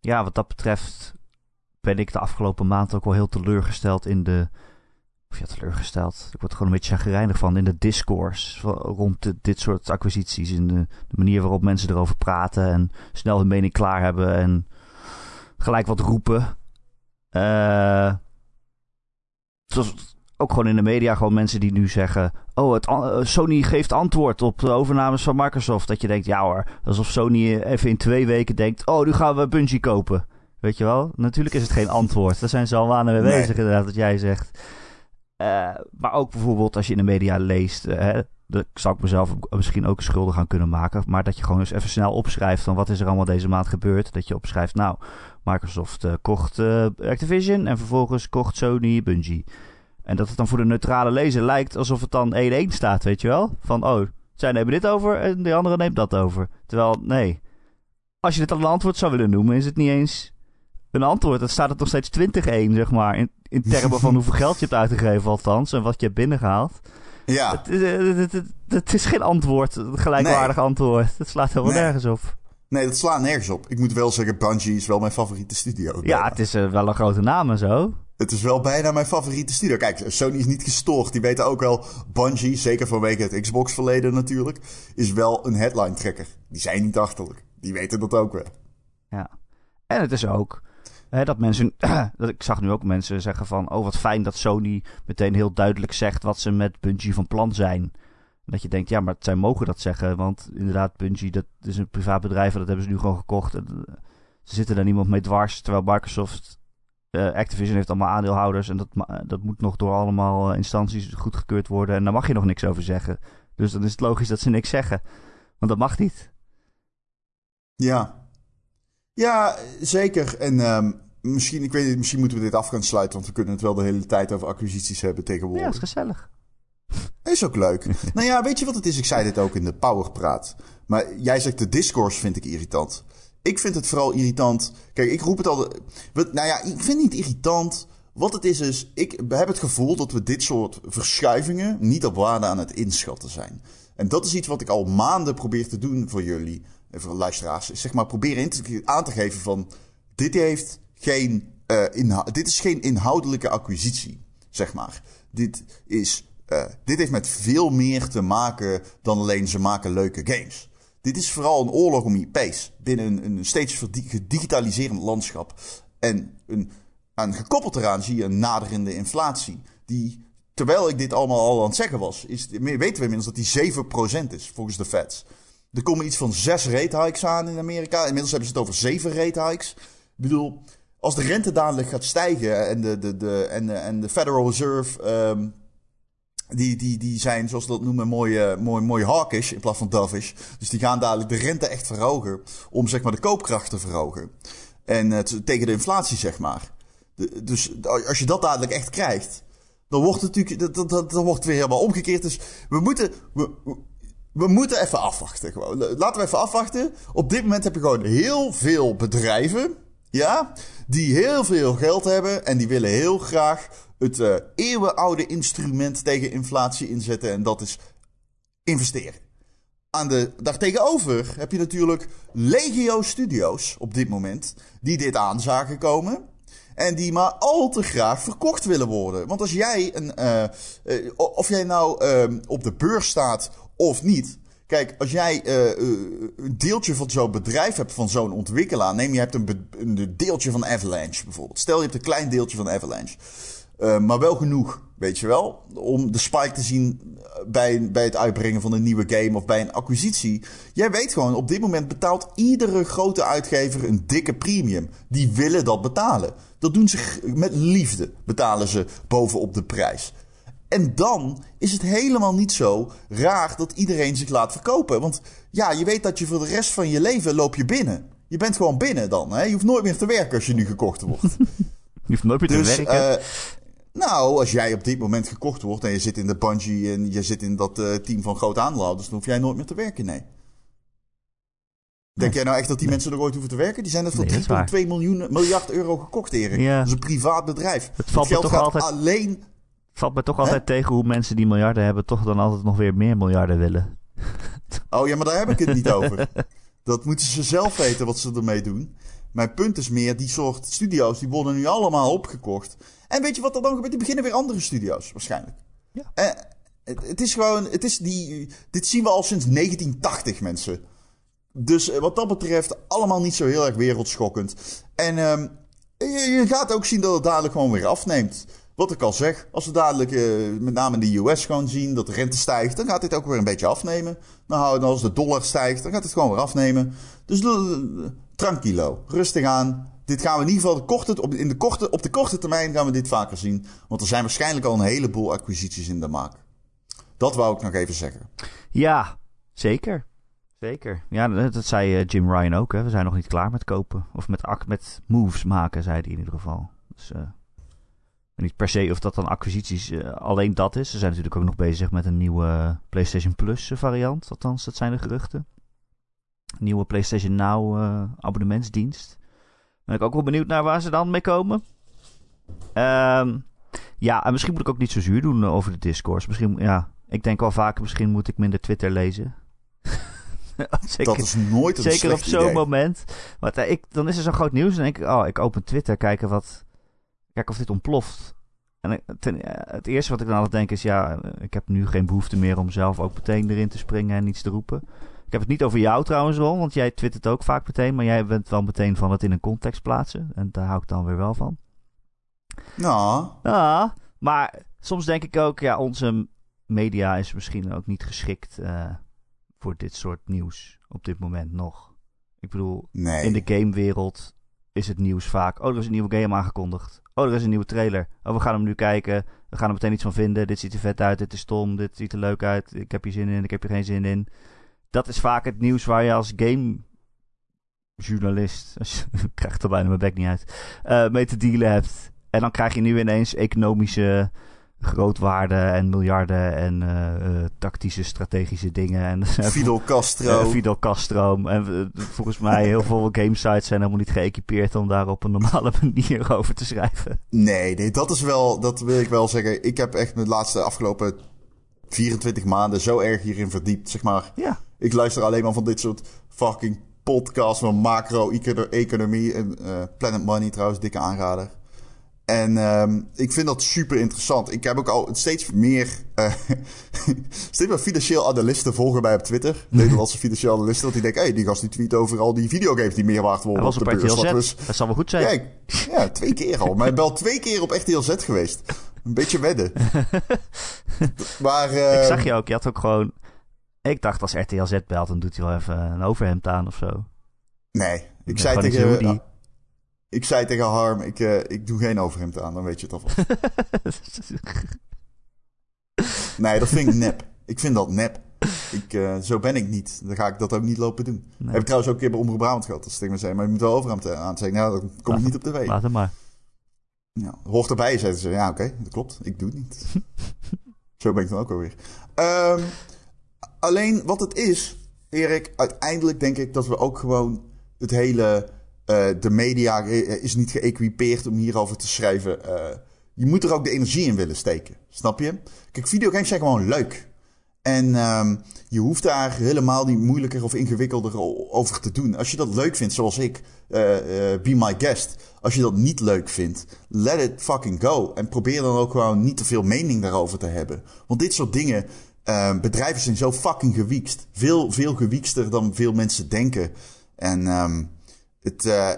ja, wat dat betreft ben ik de afgelopen maand ook wel heel teleurgesteld in de of ja, teleurgesteld. Ik word gewoon een beetje chagrijnig van in de discourse rond de, dit soort acquisities. In de, de, manier waarop mensen erover praten en snel hun mening klaar hebben en gelijk wat roepen. Uh, zoals ook gewoon in de media, gewoon mensen die nu zeggen: Oh, het, Sony geeft antwoord op de overnames van Microsoft. Dat je denkt: Ja hoor, alsof Sony even in twee weken denkt: Oh, nu gaan we Bungie kopen. Weet je wel? Natuurlijk is het geen antwoord. Daar zijn ze al maanden mee nee. bezig, inderdaad, wat jij zegt. Uh, maar ook bijvoorbeeld als je in de media leest, uh, hè, dat zou ik mezelf misschien ook schuldig gaan kunnen maken. Maar dat je gewoon eens even snel opschrijft van wat is er allemaal deze maand gebeurd. Dat je opschrijft, nou, Microsoft uh, kocht Activision en vervolgens kocht Sony Bungie. En dat het dan voor de neutrale lezer lijkt alsof het dan 1-1 staat, weet je wel? Van, oh, zij nemen dit over en de andere neemt dat over. Terwijl, nee. Als je dit al een antwoord zou willen noemen, is het niet eens een antwoord. Dan staat het nog steeds 20-1, zeg maar. In, in termen van hoeveel geld je hebt uitgegeven, althans. En wat je hebt binnengehaald. Ja. Het, het, het, is geen antwoord, een gelijkwaardig nee. antwoord. Het slaat helemaal nee. nergens op. Nee, dat slaat nergens op. Ik moet wel zeggen, Bungie is wel mijn favoriete studio. Ja, het is uh, wel een grote naam en zo. het is wel bijna mijn favoriete studio. Kijk, Sony is niet gestoord. Die weten ook wel, Bungie, zeker vanwege het Xbox verleden natuurlijk, is wel een headline trekker. Die zijn niet achterlijk. Die weten dat ook wel. Ja. En het is ook hè, dat mensen, dat ik zag nu ook mensen zeggen van, oh wat fijn dat Sony meteen heel duidelijk zegt wat ze met Bungie van plan zijn. Dat je denkt, ja, maar zij mogen dat zeggen. Want inderdaad, Bungie, dat is een privaat bedrijf en dat hebben ze nu gewoon gekocht. Eh, ze zitten daar niemand mee dwars. Terwijl Microsoft, uh, Activision heeft allemaal aandeelhouders. En dat, dat moet nog door allemaal instanties goedgekeurd worden. En daar mag je nog niks over zeggen. Dus dan is het logisch dat ze niks zeggen. Want dat mag niet. Ja. Ja, zeker. En um, misschien, ik weet niet, misschien moeten we dit af gaan sluiten. Want we kunnen het wel de hele tijd over acquisities hebben tegenwoordig. Ja, is gezellig. Is ook leuk. nou ja, weet je wat het is? Ik zei dit ook in de Powerpraat. Maar jij zegt de discourse vind ik irritant. Ik vind het vooral irritant. Kijk, ik roep het al. Nou ja, ik vind het niet irritant. Wat het is, is. Ik heb het gevoel dat we dit soort verschuivingen niet op waarde aan het inschatten zijn. En dat is iets wat ik al maanden probeer te doen voor jullie. En voor luisteraars. Zeg maar, proberen aan te geven van. Dit heeft geen. Uh, dit is geen inhoudelijke acquisitie. Zeg maar. Dit is uh, dit heeft met veel meer te maken dan alleen ze maken leuke games. Dit is vooral een oorlog om IP's binnen een, een steeds gedigitaliserend landschap. En een, aan gekoppeld eraan zie je een naderende inflatie. Die, terwijl ik dit allemaal al aan het zeggen was, is, weten we inmiddels dat die 7% is volgens de Feds. Er komen iets van 6 rate hikes aan in Amerika. Inmiddels hebben ze het over 7 rate hikes. Ik bedoel, als de rente dadelijk gaat stijgen en de, de, de, en de, en de Federal Reserve um, die, die, die zijn, zoals ze dat noemen, mooi, mooi, mooi hawkish in plaats van dovish. Dus die gaan dadelijk de rente echt verhogen. Om zeg maar de koopkracht te verhogen. En uh, tegen de inflatie, zeg maar. Dus als je dat dadelijk echt krijgt. Dan wordt het natuurlijk. Dat, dat, dat, wordt weer helemaal omgekeerd. Dus we moeten. We, we moeten even afwachten. Gewoon. Laten we even afwachten. Op dit moment heb je gewoon heel veel bedrijven. Ja. Die heel veel geld hebben. En die willen heel graag het uh, eeuwenoude instrument tegen inflatie inzetten. En dat is investeren. Aan de dag tegenover heb je natuurlijk legio studios op dit moment. Die dit aan zagen komen. En die maar al te graag verkocht willen worden. Want als jij een. Uh, uh, of jij nou uh, op de beurs staat of niet. Kijk, als jij een deeltje van zo'n bedrijf hebt, van zo'n ontwikkelaar. Neem je hebt een, deeltje van Avalanche bijvoorbeeld. Stel je hebt een klein deeltje van Avalanche. Uh, maar wel genoeg, weet je wel. Om de spike te zien bij, bij het uitbrengen van een nieuwe game of bij een acquisitie. Jij weet gewoon, op dit moment betaalt iedere grote uitgever een dikke premium. Die willen dat betalen. Dat doen ze met liefde, betalen ze bovenop de prijs. En dan is het helemaal niet zo raar dat iedereen zich laat verkopen. Want ja, je weet dat je voor de rest van je leven loop je binnen. Je bent gewoon binnen dan. Hè? Je hoeft nooit meer te werken als je nu gekocht wordt. Je hoeft nooit meer te dus, werken. Uh, nou, als jij op dit moment gekocht wordt en je zit in de Bungie en je zit in dat uh, team van grote aandeelhouders, dan hoef jij nooit meer te werken, nee. Denk jij nou echt dat die mensen er ooit hoeven te werken? Die zijn net voor nee, 3,2 miljoen miljard euro gekocht, Erik. Ja. Dat is een privaat bedrijf. Het valt geld toch altijd, alleen... valt me toch altijd tegen hoe mensen die miljarden hebben... toch dan altijd nog weer meer miljarden willen. Oh ja, maar daar heb ik het niet over. Dat moeten ze zelf weten wat ze ermee doen. Mijn punt is meer, die soort studio's die worden nu allemaal opgekocht. En weet je wat er dan gebeurt? Die beginnen weer andere studio's waarschijnlijk. Ja. En eh, het, het, is gewoon, het is die, dit zien we al sinds 1980 mensen. Dus eh, wat dat betreft allemaal niet zo heel erg wereldschokkend. En um, je, je, gaat ook zien dat het dadelijk gewoon weer afneemt. Wat ik al zeg, als we dadelijk uh, met name in de US gewoon zien dat de rente stijgt, dan gaat dit ook weer een beetje afnemen. Nou, als de dollar stijgt, dan gaat het gewoon weer afnemen. Dus tranquilo, rustig aan. Dit gaan we in ieder geval de korte, op, in de korte, op de korte termijn gaan we dit vaker zien. Want er zijn waarschijnlijk al een heleboel acquisities in de maak. Dat wou ik nog even zeggen. Ja, zeker. Zeker. Ja, dat, zei uh, Jim Ryan ook. Hè. We zijn nog niet klaar met kopen. Of met, met moves maken, zei hij in ieder geval. Dus uh, niet per se of dat dan acquisities uh, alleen dat is. Ze zijn natuurlijk ook nog bezig met een nieuwe PlayStation Plus variant. Althans, dat zijn de geruchten nieuwe PlayStation Now uh, abonnementsdienst. Ben ik ook wel benieuwd naar waar ze dan mee komen. Um, ja, en misschien moet ik ook niet zo zuur doen over de Discourse. Misschien, ja, ik denk wel vaak, misschien moet ik minder Twitter lezen. zeker, dat is nooit een Zeker op zo'n moment. Want uh, ik, dan is er zo'n groot nieuws en denk ik, oh, ik open Twitter, kijken wat... kijk of dit ontploft. En ten, het eerste wat ik dan altijd denk is, ja, ik heb nu geen behoefte meer om zelf ook meteen erin te springen en iets te roepen. Ik heb het niet over jou trouwens wel, want jij twittert ook vaak meteen, maar jij bent wel meteen van het in een context plaatsen. En daar hou ik dan weer wel van. Nou. Ja, maar soms denk ik ook, ja, onze media is misschien ook niet geschikt uh, voor dit soort nieuws op dit moment nog. Ik bedoel, nee. in de gamewereld is het nieuws vaak. Oh, er is een nieuwe game aangekondigd. Oh, er is een nieuwe trailer. Oh, we gaan hem nu kijken. We gaan er meteen iets van vinden. Dit ziet er vet uit. Dit is stom. Dit ziet er leuk uit. Ik heb hier zin in. Ik heb hier geen zin in. Dat is vaak het nieuws waar je als gamejournalist. ik krijg er bijna mijn bek niet uit. Uh, mee te dealen hebt. En dan krijg je nu ineens economische grootwaarden en miljarden en uh, tactische, strategische dingen. En, Fidel Castro. Fidel Castro. En volgens mij heel veel gamesites zijn helemaal niet geëquipeerd om daar op een normale manier over te schrijven. Nee, nee, dat is wel, dat wil ik wel zeggen. Ik heb echt de laatste afgelopen 24 maanden zo erg hierin verdiept, zeg maar. Ja. Ik luister alleen maar van dit soort fucking podcasts van macro-economie. En Planet Money trouwens, dikke aanrader. En um, ik vind dat super interessant. Ik heb ook al steeds meer, uh, steeds meer financieel analisten volgen mij op Twitter. Nederlandse financieel analisten. Dat die denken, hé, hey, die gast die tweet over al die videogames die meer waard worden. Was op, op RTL dus Z. Dat zal wel goed zijn. Ja, ik, ja twee keer al. Maar ik ben al twee keer op RTL Z geweest. Een beetje wedden. maar... Uh, ik zag je ook. Je had ook gewoon... Ik dacht als RTL Z belt, dan doet hij wel even een overhemd aan of zo. Nee, ik zei tegen... Ik zei tegen Harm, ik, uh, ik doe geen overhemd aan, dan weet je het alvast. nee, dat vind ik nep. Ik vind dat nep. Ik, uh, zo ben ik niet. Dan ga ik dat ook niet lopen doen. Nee. Heb ik trouwens ook een keer bij Omroep Brabant gehad. Dat ze tegen me zei, maar je moet wel overhemd aan zeggen. Nou, dan kom ik niet op tv. Laat het maar. Ja, hoort erbij, zeiden ze. Ja, oké, okay, dat klopt. Ik doe het niet. zo ben ik dan ook alweer. Um, alleen wat het is, Erik, uiteindelijk denk ik dat we ook gewoon het hele... Uh, de media is niet geëquipeerd om hierover te schrijven. Je moet er ook de energie in willen steken. Snap je? Kijk, videogames zijn gewoon leuk. En um, je hoeft daar helemaal niet moeilijker of ingewikkelder over te doen. Als je dat leuk vindt, zoals ik, be my guest. Als je dat niet leuk vindt, let it fucking go. En probeer dan ook gewoon niet te veel mening daarover te hebben. Want dit soort dingen, bedrijven zijn zo fucking gewiekst. Veel, veel gewiekster dan veel mensen denken. En um, het, uh,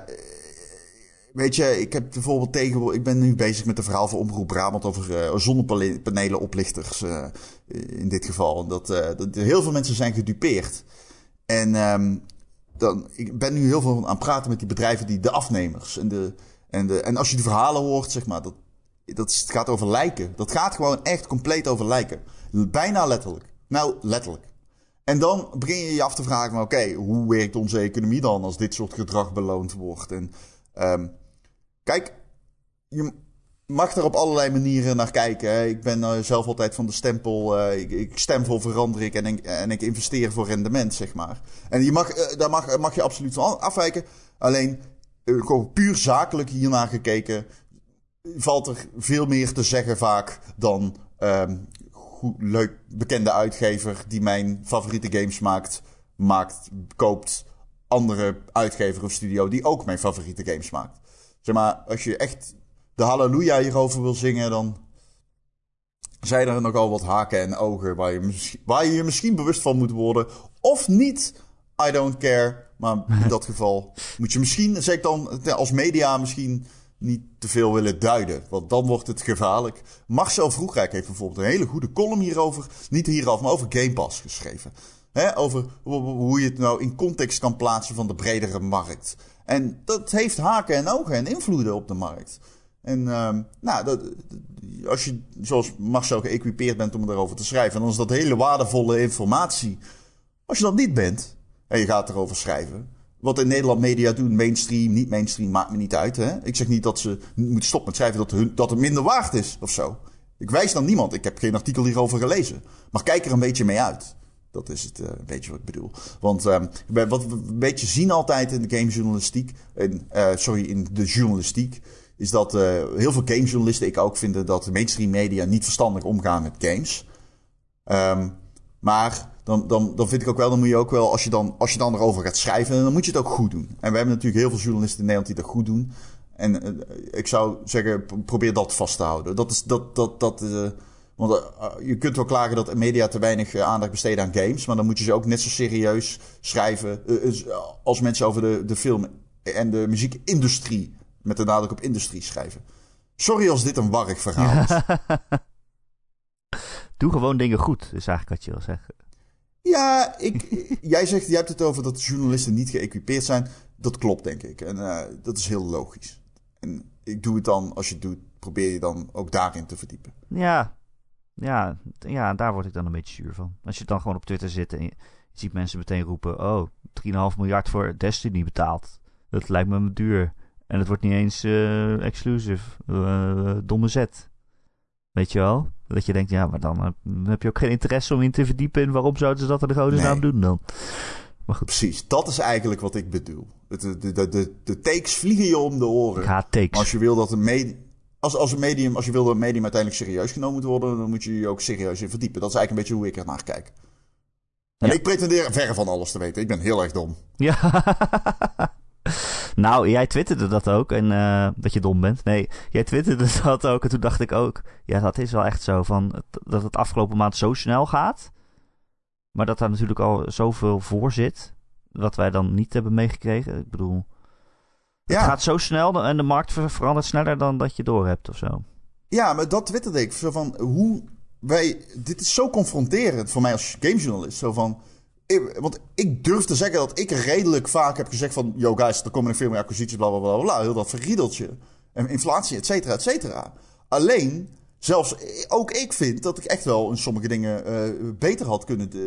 weet je, ik heb bijvoorbeeld tegen, ik ben nu bezig met een verhaal van Omroep Brabant over uh, zonnepanelenoplichters uh, in dit geval. Dat, dat heel veel mensen zijn gedupeerd. En um, dan, ik ben nu heel veel aan het praten met die bedrijven, die, de afnemers. En, de, en, de, en als je de verhalen hoort, zeg maar, dat, dat het gaat over lijken. Dat gaat gewoon echt compleet over lijken. Bijna letterlijk. Nou, letterlijk. En dan begin je je af te vragen: oké, hoe werkt onze economie dan als dit soort gedrag beloond wordt? En um, kijk, je mag er op allerlei manieren naar kijken. Ik ben uh, zelf altijd van de stempel: uh, ik, ik, stem voor verandering en ik, en ik investeer voor rendement, zeg maar. En je mag, uh, daar mag, je absoluut van afwijken. Alleen, gewoon puur zakelijk hiernaar gekeken, valt er veel meer te zeggen vaak dan. Um, goed, leuk bekende uitgever die mijn favoriete games maakt, maakt, koopt andere uitgever of studio die ook mijn favoriete games maakt. Zeg maar, als je echt de halleluja hierover wil zingen, dan zijn er nogal wat haken en ogen waar je, waar je je misschien bewust van moet worden. Of niet, I don't care. Maar in dat geval moet je misschien, zeg ik dan, als media misschien niet te veel willen duiden. Want dan wordt het gevaarlijk. Marcel Vroegrijk heeft bijvoorbeeld een hele goede column hierover. Niet hierover, maar over Game Pass geschreven. He, over hoe je het nou in context kan plaatsen van de bredere markt. En dat heeft haken en ogen en invloeden op de markt. En uh, nou, dat, als je zoals Marcel geëquipeerd bent om erover te schrijven, dan is dat hele waardevolle informatie. Als je dat niet bent en je gaat erover schrijven, wat in Nederland media doen, mainstream, niet mainstream, maakt me niet uit. Hè? Ik zeg niet dat ze moeten stoppen met schrijven dat, hun, dat het minder waard is of zo. Ik wijs dan niemand. Ik heb geen artikel hierover gelezen. Maar kijk er een beetje mee uit. Dat is het uh, een beetje wat ik bedoel. Want uh, wat we een beetje zien altijd in de gamejournalistiek, uh, sorry, in de journalistiek, is dat uh, heel veel gamejournalisten, ik ook, vinden dat de mainstream media niet verstandig omgaan met games. Um, maar dan, dan, dan vind ik ook wel, dan moet je ook wel, als je dan, als je dan erover gaat schrijven, dan moet je het ook goed doen. En we hebben natuurlijk heel veel journalisten in Nederland die dat goed doen. En eh, ik zou zeggen, probeer dat vast te houden. Dat is dat. dat, dat eh, want eh, je kunt wel klagen dat media te weinig aandacht besteden aan games. Maar dan moet je ze ook net zo serieus schrijven. als mensen over de, de film en de muziekindustrie. Met de nadruk op industrie schrijven. Sorry als dit een warrig verhaal is. Doe gewoon dingen goed, is eigenlijk wat je wil zeggen. Ja, ik, jij zegt, jij hebt het over dat journalisten niet geëquipeerd zijn. Dat klopt, denk ik. En eh, dat is heel logisch. En ik doe het dan, als je het doet, probeer je dan ook daarin te verdiepen. Ja, ja, ja, daar word ik dan een beetje zuur van. Als je dan gewoon op Twitter zit en je, ziet mensen meteen roepen... Oh, 3,5 miljard voor Destiny betaald. Dat lijkt me duur. En het wordt niet eens eh, exclusive. Eh, domme zet. Weet je wel? Dat je denkt, ja, maar dan heb, dan heb je ook geen interesse om in te verdiepen... in waarom zouden ze dat in de Nee. naam doen dan? Maar goed, Precies, dat is eigenlijk wat ik bedoel. Het- De, de, de, de, takes vliegen je om de oren. ik haat takes. Als je wil dat een medium... Als, als, een medium, als je wil dat een medium uiteindelijk serieus genomen moet worden, dan moet je je ook serieus in verdiepen. Dat is eigenlijk een beetje hoe ik er naar kijk. En Ja. ik pretendeer verre van alles te weten. Ik ben heel erg dom. Ja. nou, jij twitterde dat ook. En eh, dat je dom bent. Nee, jij twitterde dat ook. En toen dacht ik ook. Ja, dat is wel echt zo. Van, dat het afgelopen maand zo snel gaat. Maar dat daar natuurlijk al zoveel voor zit. Wat wij dan niet hebben meegekregen. Ik bedoel. Het Ja. gaat zo snel. En de markt ver- verandert sneller dan dat je door hebt of zo. Ja, maar dat twitterde ik. Zo van hoe wij. Dit is zo confronterend voor mij als gamejournalist. Zo van. Want ik durf te zeggen dat ik redelijk vaak heb gezegd van... Yo guys, er komen nog veel meer acquisities, bla bla bla bla. Heel dat verriedeltje. En inflatie, et cetera, et cetera. Alleen, zelfs ook ik vind dat ik echt wel in sommige dingen eh, beter had kunnen eh,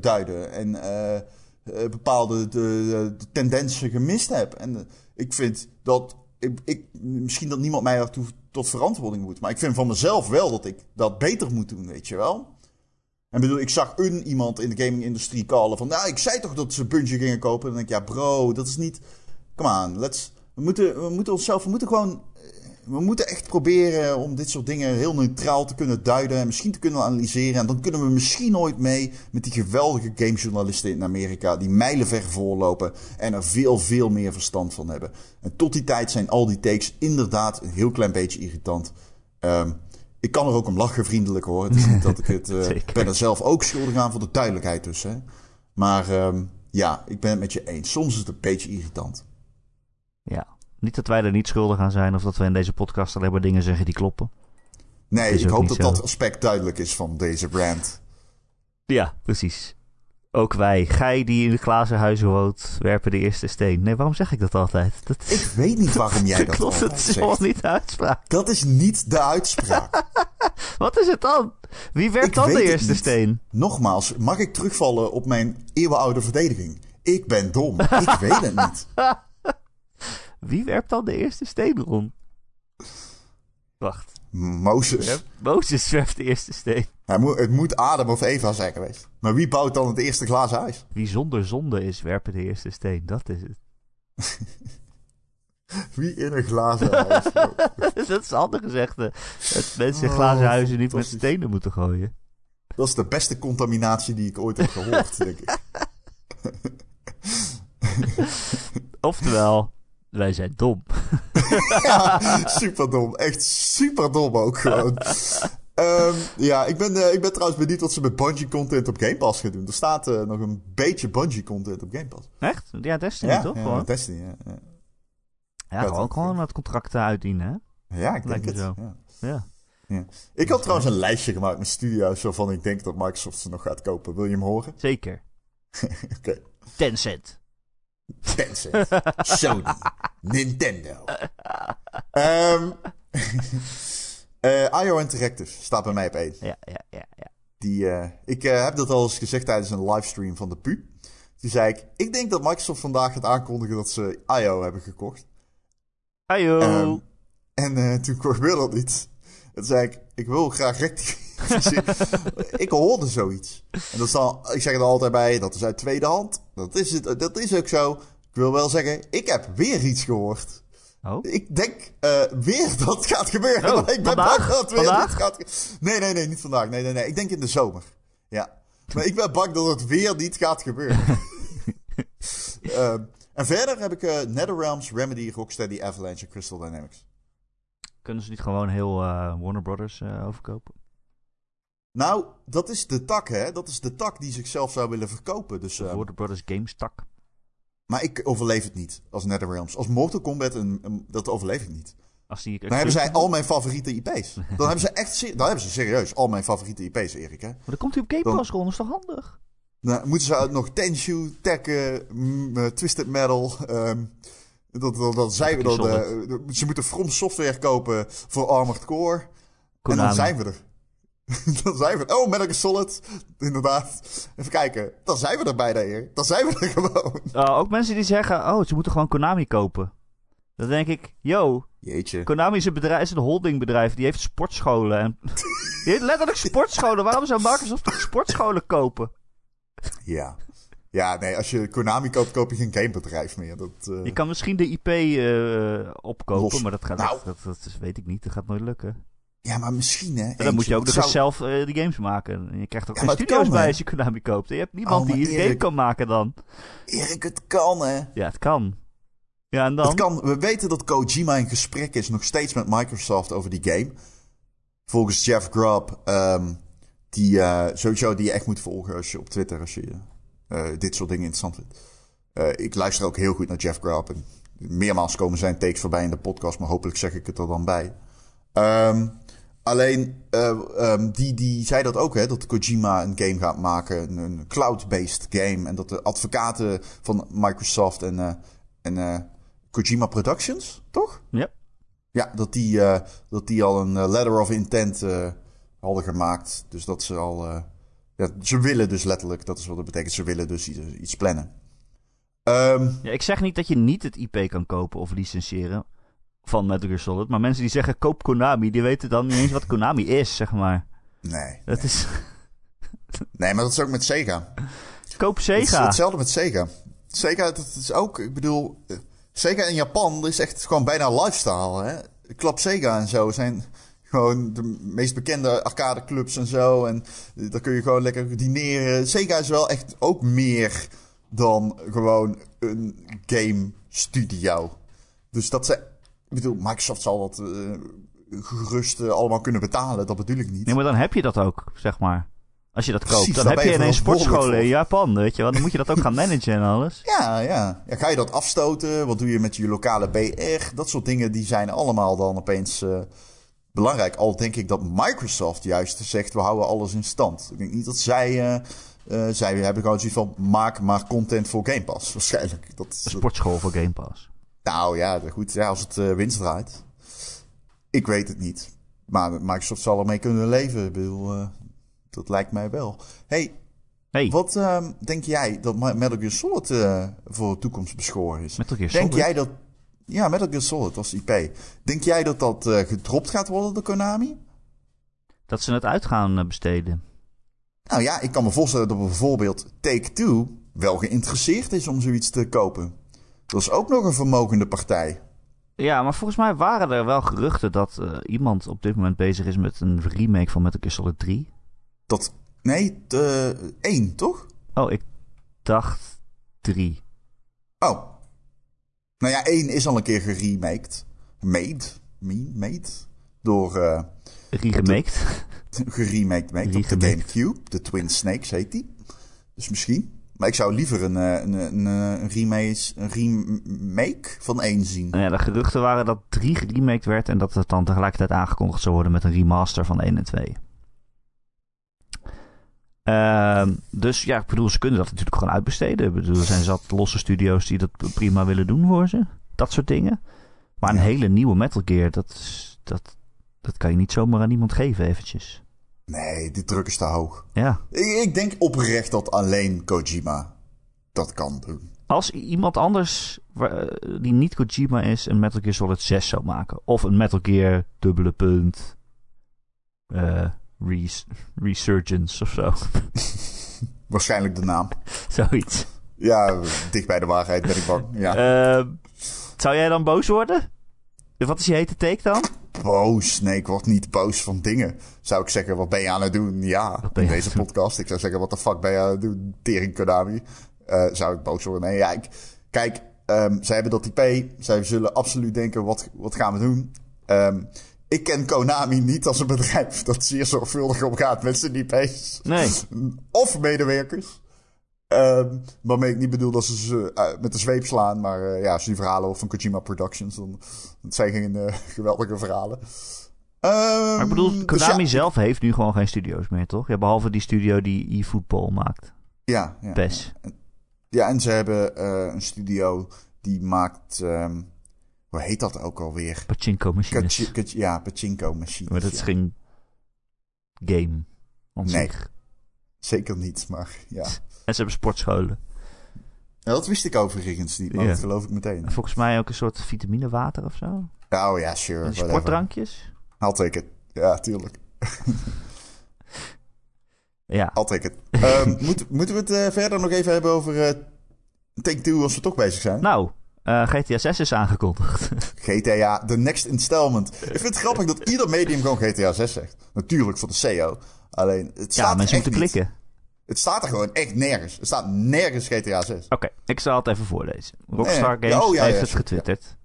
duiden. En eh, bepaalde de, de tendensen gemist heb. En ik vind dat... Ik, ik, misschien dat niemand mij daartoe tot verantwoording moet. Maar ik vind van mezelf wel dat ik dat beter moet doen, weet je wel. En bedoel, ik zag een iemand in de gaming-industrie callen van... Nou, ik zei toch dat ze Bungie gingen kopen. En dan denk ik, ja bro, dat is niet... Come on, let's... We moeten, we moeten onszelf... We moeten gewoon... eh, We moeten echt proberen om dit soort dingen heel neutraal te kunnen duiden. En misschien te kunnen analyseren. En dan kunnen we misschien ooit mee met die geweldige gamejournalisten in Amerika. Die mijlenver voorlopen. En er veel, veel meer verstand van hebben. En tot die tijd zijn al die takes inderdaad een heel klein beetje irritant. Ehm, ik kan er ook om lachen, vriendelijk hoor. Het is niet dat ik het. eh, ik ben er zelf ook schuldig aan voor de duidelijkheid dus. Hè. Maar ehm, ja, ik ben het met je eens. Soms is het een beetje irritant. Ja. Niet dat wij er niet schuldig aan zijn. Of dat we in deze podcast alleen maar dingen zeggen die kloppen. Nee, ik hoop dat zo. dat aspect duidelijk is van deze brand. Ja, precies. Ook wij, gij die in de glazen huizen woont, werpen de eerste steen. Nee, waarom zeg ik dat altijd? Dat Ik weet niet waarom jij dat klopt, altijd het is niet de uitspraak. Dat is niet de uitspraak. Wat is het dan? Wie werpt Ik dan de eerste steen? Nogmaals, mag ik terugvallen op mijn eeuwenoude verdediging? Ik ben dom. Ik weet het niet. Wie werpt dan de eerste steen rond? Wacht. Mozes. Mozes werpt de eerste steen. Hij moet, het moet Adam of Eva zijn geweest. Maar wie bouwt dan het eerste glazen huis? Wie zonder zonde is, werpen de eerste steen. Dat is het. Wie in een glazen huis? dat is een ander gezegde. Dat mensen in Oh, glazen huizen niet met stenen moeten gooien. Dat is de beste contaminatie die ik ooit heb gehoord, denk ik. Oftewel, wij zijn dom. Ja, superdom. Echt superdom ook gewoon. Ehm, ja, ik ben, eh, ik ben trouwens benieuwd wat ze met Bungie content op Game Pass gaan doen. Er staat eh, nog een beetje Bungie content op Game Pass. Echt? Ja, Destiny ja, toch? ja? Destiny, ja. ja. Ja, gewoon, ook, gewoon het contract uitdienen, hè? Ja, ik Lijkt denk het. zo. Ja. Ja, Ik had trouwens een lijstje gemaakt met studio's waarvan ik denk dat Microsoft ze nog gaat kopen. Wil je hem horen? zeker. Oké. Tencent. Tencent, Sony, Nintendo. Ehm eh, IO Interactive staat bij mij op één. Ja, ja, ja, ja. Die, eh, ik eh, heb dat al eens gezegd tijdens een livestream van de PU. Toen zei ik, ik denk dat Microsoft vandaag gaat aankondigen dat ze IO hebben gekocht. Ayo. Ehm, en toen gebeurde dat niet. En toen zei ik, ik wil graag rectificeren. ik hoorde zoiets. En dat is dan, ik zeg er altijd bij, dat is uit tweede hand. Dat is, het, dat is ook zo. Ik wil wel zeggen, ik heb weer iets gehoord. Oh? Ik denk eh, weer dat het gaat gebeuren. Oh, ik ben vandaag? bang dat het weer Vandaag? niet gaat Nee, nee, nee, niet vandaag. Nee, nee, nee. Ik denk in de zomer. Ja. Maar ik ben bang dat het weer niet gaat gebeuren. Ehm, En verder heb ik uh, NetherRealms, Remedy, Rocksteady, Avalanche en Crystal Dynamics. Kunnen ze niet gewoon heel uh, Warner Brothers uh, overkopen? Nou, dat is de tak, hè? Dat is de tak die zichzelf zou willen verkopen. Dus, de Warner Brothers Games tak. Maar ik overleef het niet als NetherRealms. Als Mortal Kombat, een, een, dat overleef ik niet. Als die dan hebben zij al mijn favoriete IP's. Dan hebben ze echt dan hebben ze serieus al mijn favoriete IP's, Erik. Hè? Maar dan komt hij op Game Pass rond, dat is toch handig? Dan moeten ze nog Tenshu, Tekken, uh, Twisted Metal. Um, dat, dat, dat zijn we dan. Uh, ze moeten From Software kopen voor Armored Core. Konami. En dan zijn we er. dan zijn we. Oh, Metal Solid. Inderdaad. Even kijken. Dan zijn we er bijna hier. Dan zijn we er gewoon. Uh, ook mensen die zeggen: Oh, ze moeten gewoon Konami kopen. Dan denk ik: Yo. Jeetje. Konami is een, bedrijf, is een holdingbedrijf. Die heeft sportscholen. En die heeft letterlijk sportscholen. Waarom zou Microsoft sportscholen kopen? Ja. Ja, nee, als je Konami koopt, koop je geen gamebedrijf meer. Dat, uh... Je kan misschien de IP uh, opkopen, Los. maar dat gaat nou. dat, dat, dat, weet ik niet. Dat gaat nooit lukken. Ja, maar misschien hè. dan moet je ook nog zou... zelf uh, de games maken. En je krijgt ook ja, geen studio's bij als je Konami koopt. Je hebt niemand oh, die een game kan maken dan. Erik, het kan hè. Ja, het kan. Ja, en dan? Het kan. We weten dat Kojima in gesprek is nog steeds met Microsoft over die game. Volgens Jeff Grubb, um, die uh, sowieso die je echt moet volgen als je op Twitter als je uh, dit soort dingen interessant vindt. Ik luister ook heel goed naar Jeff Grubb. En meermaals komen zijn takes voorbij in de podcast, maar hopelijk zeg ik het er dan bij. Um, Alleen, uh, um, die, die zei dat ook, hè, dat Kojima een game gaat maken, een, cloud-based game. En dat de advocaten van Microsoft en, uh, en uh, Kojima Productions, toch? Ja. Ja, dat die, dat die al een letter of intent hadden gemaakt. Dus dat ze al. ja, ze willen dus letterlijk, dat is wat het betekent, ze willen dus iets, iets plannen. Um, ja, ik zeg niet dat je niet het IP kan kopen of licentiëren van Metal Gear Solid. Maar mensen die zeggen koop Konami, die weten dan niet eens wat Konami is, zeg maar. Nee. Dat is... nee, maar dat is ook met Sega. Koop Sega. Het hetzelfde met Sega. Sega, dat is ook, ik bedoel... Sega in Japan dat is echt gewoon bijna lifestyle, hè. Club Sega en zo zijn gewoon de meest bekende arcadeclubs en zo. En daar kun je gewoon lekker dineren. Sega is wel echt ook meer dan gewoon een game studio. Dus dat ze ik bedoel, Microsoft zal dat uh, gerust uh, allemaal kunnen betalen. Dat bedoel ik niet. Nee, maar dan heb je dat ook, zeg maar. Als je dat koopt, dan heb je ineens sportscholen in Japan, weet je wel. Dan moet je dat ook gaan managen en alles. Ja, ja, ja. Ga je dat afstoten? Wat doe je met je lokale BR? Dat soort dingen, die zijn allemaal dan opeens uh, belangrijk. Al denk ik dat Microsoft juist zegt, we houden alles in stand. Ik denk niet dat zij... Uh, zij hebben gewoon zoiets van, maak maar content voor Game Pass, waarschijnlijk. Dat, Een sportschool voor Game Pass. Nou ja, goed. Ja, als het uh, winst draait. Ik weet het niet. Maar Microsoft zal ermee kunnen leven. Ik bedoel, uh, dat lijkt mij wel. Hey, hey. wat uh, denk jij dat Metal Gear Solid uh, voor de toekomst beschoren is? Metal Gear denk jij dat... Ja, Metal Gear Solid als IP. Denk jij dat dat gedropt gaat worden door Konami? Dat ze het uit gaan besteden. Nou ja, ik kan me voorstellen dat bijvoorbeeld Take-Two wel geïnteresseerd is om zoiets te kopen. Dat is ook nog een vermogende partij. Ja, maar volgens mij waren er wel geruchten dat uh, iemand op dit moment bezig is met een remake van Metal Gear Solid 3. Dat, nee, de, één, toch? Oh, ik dacht 3. Oh. Nou ja, één is al een keer geremaked. Made. Made. Door... Uh, Geremaked? Geremaked, made. Op de Gamecube. De Twin Snakes heet die. Dus misschien. Maar ik zou liever een, een, een, een, remake, een remake van één zien. Ja, de geruchten waren dat 3 geremaked werd en dat het dan tegelijkertijd aangekondigd zou worden met een remaster van 1 en 2. Uh, dus ja, ik bedoel, ze kunnen dat natuurlijk gewoon uitbesteden. Ik bedoel, er zijn zat losse studio's die dat prima willen doen voor ze. Dat soort dingen. Maar een hele nieuwe Metal Gear, dat, dat, dat kan je niet zomaar aan iemand geven eventjes. Nee, die druk is te hoog. Ja. Ik, ik, denk oprecht dat alleen Kojima dat kan doen. Als iemand anders eh, die niet Kojima is een Metal Gear Solid 6 zou maken. Of een Metal Gear dubbele punt. Uh, res Resurgence of zo. Waarschijnlijk de naam. Zoiets. Ja, dicht bij de waarheid ben ik bang. Ja. Uh, zou jij dan boos worden? Wat is je hete take dan? Boos. Nee, ik word niet boos van dingen. Zou ik zeggen, wat ben je aan het doen? Ja, in deze podcast. Ik zou zeggen, wat de fuck ben je aan het doen? Tering Konami. Uh, zou ik boos worden? Nee, ja, ik, kijk, ehm, zij hebben dat IP. Zij zullen absoluut denken, wat, wat gaan we doen? Ehm, ik ken Konami niet als een bedrijf dat zeer zorgvuldig omgaat met zijn IP's. Nee. Of medewerkers. Um, waarmee ik niet bedoel dat ze ze uh, met de zweep slaan. Maar uh, ja, als je die verhalen hoort van Kojima Productions, dan dat zijn geen uh, geweldige verhalen. Um, maar ik bedoel, Konami dus ja, zelf heeft nu gewoon geen studio's meer, toch? Ja, behalve die studio die e-football maakt. Ja, ja. PES. Ja, ja, en ze hebben een studio die maakt... Um, hoe heet dat ook alweer? Pachinko machines. Kachi, ja, pachinko machines. Maar dat is geen game. Nee, zeker niet, maar ja. En ze hebben sportscholen. Ja, dat wist ik overigens niet, maar ja. dat geloof ik meteen. En volgens mij ook een soort vitaminewater of zo. Oh ja, sure. En sportdrankjes. I'll take it. Ja, tuurlijk. ja. I'll take it. um, moet, moeten we het uh, verder nog even hebben over uh, Take-Two als we toch bezig zijn? Nou, uh, GTA 6 is aangekondigd. GTA, the next installment. Ik vind het grappig dat ieder medium gewoon GTA 6 zegt. Natuurlijk voor de CEO. Alleen, het staat ja, mensen moeten klikken. Het staat er gewoon echt nergens. Er staat nergens GTA 6. Oké, okay, ik zal het even voorlezen. Rockstar. Games oh, ja, heeft het getwitterd.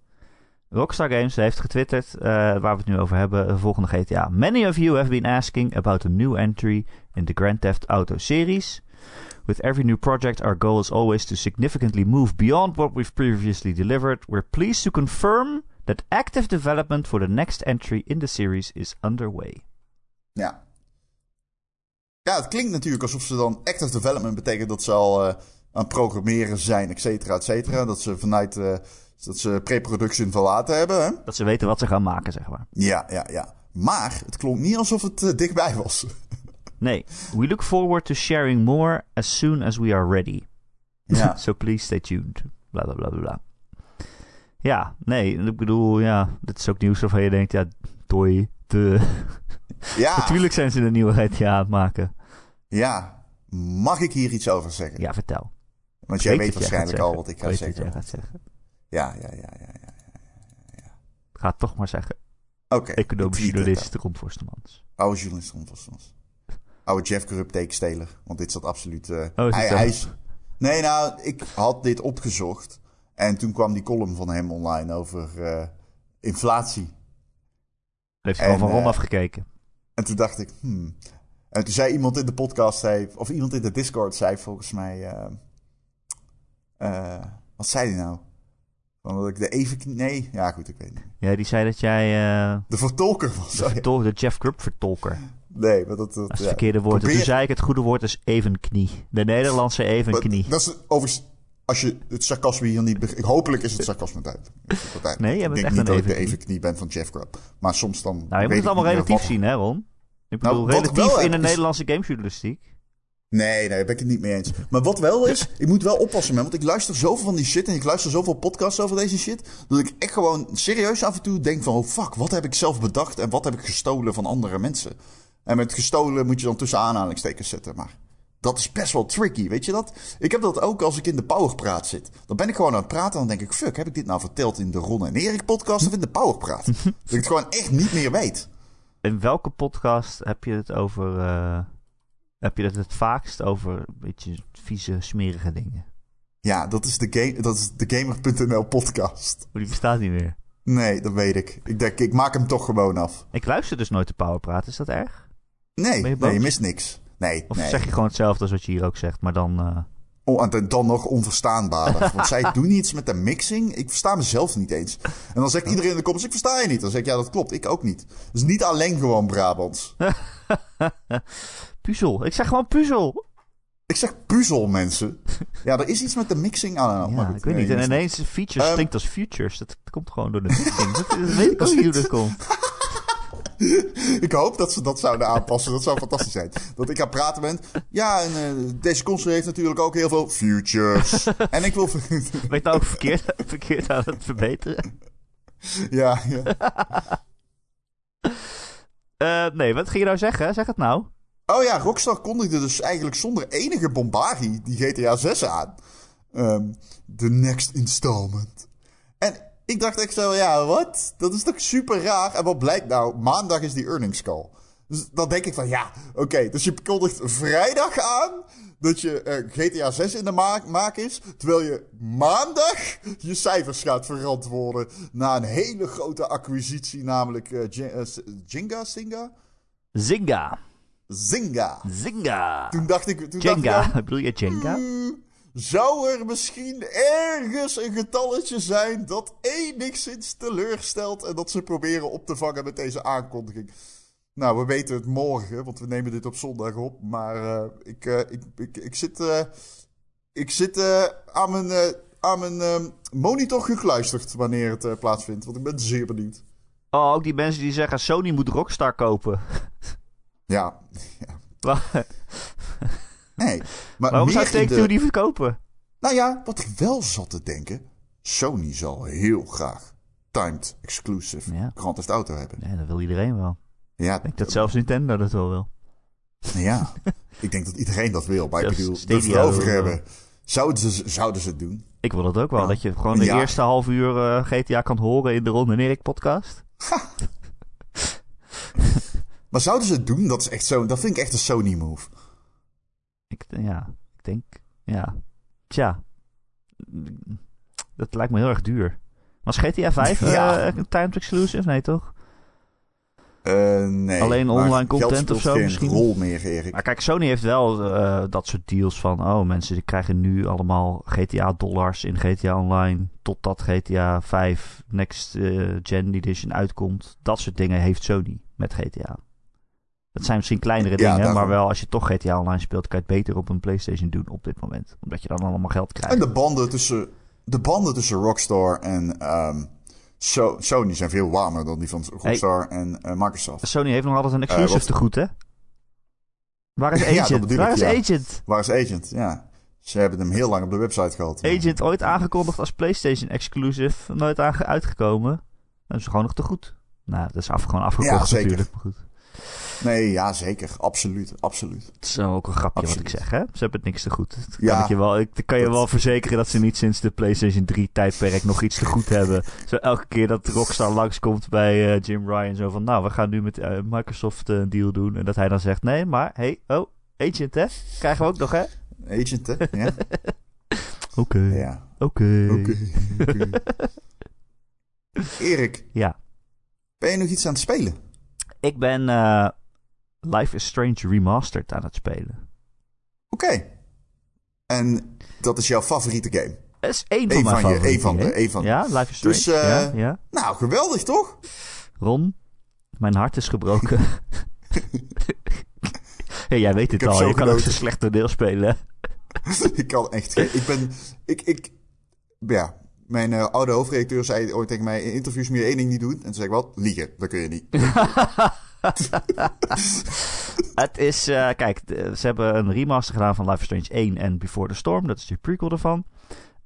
Rockstar Games heeft getwitterd, uh, waar we het nu over hebben, de volgende GTA. Many of you have been asking about a new entry in the Grand Theft Auto series. With every new project, our goal is always to significantly move beyond what we've previously delivered. We're pleased to confirm that active development for the next entry in the series is underway. Ja. Ja, het klinkt natuurlijk alsof ze dan active development betekent dat ze al uh, aan het programmeren zijn, et cetera, et cetera. Dat ze vanuit uh, dat ze pre-production verlaten hebben. Hè? Dat ze weten wat ze gaan maken, zeg maar. Ja, ja, ja. Maar het klonk niet alsof het uh, dichtbij was. nee. We look forward to sharing more as soon as we are ready. Ja. so please stay tuned. Bla bla bla bla. Ja, nee, ik bedoel, ja, dit is ook nieuws waarvan je denkt, ja, doei, de. Ja. Natuurlijk zijn ze een nieuwe GTA aan het maken. Ja, mag ik hier iets over zeggen? Ja, vertel. Want jij weet, weet waarschijnlijk al wat ik ga weet zeggen. Jij gaat zeggen. Ja, ja, ja, ja, ja. ja. Ga het toch maar zeggen. Oké. Okay, Economisch journalist Ron Forstemans. Oude journalist Ron Forstemans. Oude Jeff Corrupt tekensteler. Want dit zat absoluut... Uh, oh, hij, hij is... Nee, nou, ik had dit opgezocht. En toen kwam die column van hem online over uh, inflatie. Heeft hij gewoon van Ron uh, afgekeken. En toen dacht ik, hmm. En toen zei iemand in de podcast, zei, of iemand in de Discord zei volgens mij... Uh, uh, wat zei hij nou? Omdat ik de even... Nee, ja goed, ik weet niet. Ja, die zei dat jij... Uh, de vertolker was. De, de Jeff Grubb vertolker. Nee, maar dat... dat dat is het ja. verkeerde woord. Probeer... Toen zei ik het goede woord is evenknie. De Nederlandse evenknie. Dat is overigens... Als je het sarcasme hier niet... Hopelijk is het sarcasme uit. Nee, je ik bent denk echt niet een dat ik de evenknie. evenknie ben van Jeff Grubb. Maar soms dan... Nou, je moet het allemaal relatief zien, hè Ron? Ik bedoel, nou, relatief in de is... Nederlandse gamejournalistiek. Nee, nee, daar ben ik het niet mee eens. Maar wat wel is, ik moet wel oppassen, man. Want ik luister zoveel van die shit en ik luister zoveel podcasts over deze shit. Dat ik echt gewoon serieus af en toe denk van, oh fuck, wat heb ik zelf bedacht en wat heb ik gestolen van andere mensen? En met gestolen moet je dan tussen aanhalingstekens zetten, maar dat is best wel tricky, weet je dat? Ik heb dat ook als ik in de Powerpraat zit. Dan ben ik gewoon aan het praten en dan denk ik, fuck, heb ik dit nou verteld in de Ron en Erik podcast of in de Powerpraat? dat ik het gewoon echt niet meer weet. In welke podcast heb je het over... Uh, heb je het het vaakst over een beetje vieze, smerige dingen? Ja, dat is de, game, dat is de Gamer.nl podcast. Maar die bestaat niet meer. Nee, dat weet ik. Ik denk, ik maak hem toch gewoon af. Ik luister dus nooit de Powerpraat. Is dat erg? Nee, je nee, je mist niks. Nee, Of nee. zeg je gewoon hetzelfde als wat je hier ook zegt, maar dan... eh, Oh, en dan nog onverstaanbaarder. Want zij doen iets met de mixing. Ik versta mezelf niet eens. En dan zegt iedereen in de comments, ik versta je niet. Dan zeg ik, ja, dat klopt. Ik ook niet. Dus niet alleen gewoon Brabants. puzzel. Ik zeg gewoon puzzel. Ik zeg puzzel, mensen. Ja, er is iets met de mixing aan. Ja, maar goed, ik weet nee, niet. En ineens features Ehm, klinkt als futures. Dat komt gewoon door de mixing. dat, dat weet ik ook niet hoe dat komt. Ik hoop dat ze dat zouden aanpassen. Dat zou fantastisch zijn. Dat ik aan het praten ben. Ja, en uh, deze console heeft natuurlijk ook heel veel futures. en ik wil... Ben je nou ook verkeerd, verkeerd aan het verbeteren? ja, ja. Uh, nee, wat ging je nou zeggen? Zeg het nou. Oh ja, Rockstar kondigde dus eigenlijk zonder enige bombardie die GTA 6 aan. Um, the next installment. Ik dacht echt zo, ja, wat? Dat is toch super raar? En wat blijkt nou? Maandag is die earnings call. Dus dan denk ik van ja, oké. dus je kondigt vrijdag aan dat je uh, GTA 6 in de maak, maak, is. Terwijl je maandag je cijfers gaat verantwoorden. Na een hele grote acquisitie, namelijk uh, Jenga, Singa? Zinga. Zinga. Zinga. Toen dacht ik... Toen Jenga, dacht ik, bedoel je Jenga? Hmm, zou er misschien ergens een getalletje zijn dat enigszins teleurstelt en dat ze proberen op te vangen met deze aankondiging? Nou, we weten het morgen, want we nemen dit op zondag op. Maar uh, ik, uh, ik, ik, ik, zit, uh, ik zit aan mijn, aan mijn ehm, monitor gekluisterd wanneer het plaatsvindt. Want ik ben zeer benieuwd. Oh, ook die mensen die zeggen Sony moet Rockstar kopen. Ja. ja. Nee. Maar Waarom zou Take-Two de... die verkopen? Nou ja, wat ik wel zat te denken. Sony zal heel graag timed exclusive Ja. Grand Theft Auto hebben. Nee, dat wil iedereen wel. Ja, Ik denk dat zelfs Nintendo dat wel wil. ja. ik denk dat iedereen dat wil. Maar ik bedoel, wil wel. hebben. Zouden ze, zouden ze het doen? Ik wil dat ook wel. Ja. Dat je gewoon de Ja. eerste half uur eh, GTA kan horen in de Ron en Erik podcast. Maar zouden ze het doen? Dat is echt zo. Dat vind ik echt een Sony move. Ik, ja, ik denk, ja. Tja. Dat lijkt me heel erg duur. Was GTA 5 Ja. eh, een timed exclusive? Nee, toch? Eh, nee. Alleen online content of zo geen misschien? rol meer, Erik. Maar kijk, Sony heeft wel eh, dat soort deals van... Oh, mensen die krijgen nu allemaal GTA-dollars in GTA Online... totdat GTA 5 Next Gen Edition uitkomt. Dat soort dingen heeft Sony met GTA. Dat zijn misschien kleinere dingen, maar wel als je toch GTA Online speelt... kan je het beter op een PlayStation doen op dit moment. Omdat je dan allemaal geld krijgt. En de banden tussen, de banden tussen Rockstar en ehm, So- Sony zijn veel warmer dan die van Rockstar en eh, Microsoft. Sony heeft nog altijd een exclusive wat- te goed, hè? Waar is Agent? Waar is ja. Agent? Waar is Agent? Ja. Ze hebben hem heel lang op de website gehad. Agent ooit aangekondigd als PlayStation exclusive, nooit uitgekomen. Dat is gewoon nog te goed. Nou, dat is af, gewoon afgekocht Ja, zeker. natuurlijk. Maar goed. Nee, ja, zeker. Absoluut. Absoluut. Het is ook een grapje wat ik zeg, hè? Ze hebben het niks te goed. Dat Ja, kan ik je wel, ik, kan je dat- wel verzekeren dat ze niet sinds de PlayStation 3 tijdperk nog iets te goed hebben. Zo elke keer dat Rockstar langskomt bij eh, Jim Ryan, zo van, nou, we gaan nu met eh, Microsoft eh, een deal doen. En dat hij dan zegt, nee, maar, hey, oh, Agent, hè? Krijgen we ook nog, hè? Agent, hè? Ja. Oké, ja. oké. Erik, Ja. ben je nog iets aan het spelen? Ik ben Life is Strange Remastered aan het spelen. Oké. En dat is jouw favoriete game? Dat is één van van je, één van de- één van- Ja, Life is Strange. Dus, ja, ja. Nou, geweldig toch? Ron, mijn hart is gebroken. hey, jij weet het heb al. Je kan ook zo slecht toneel spelen. ik kan echt geen... Ik ben... Ik, ik, ja, mijn eh, oude hoofdredacteur zei ooit tegen mij... In interviews moet je één ding niet doen. En toen zei ik, wat? Liegen. Dat kun je niet. Het is, eh, kijk, ze hebben een remaster gedaan van Life is Strange 1 en Before the Storm. Dat is de prequel ervan.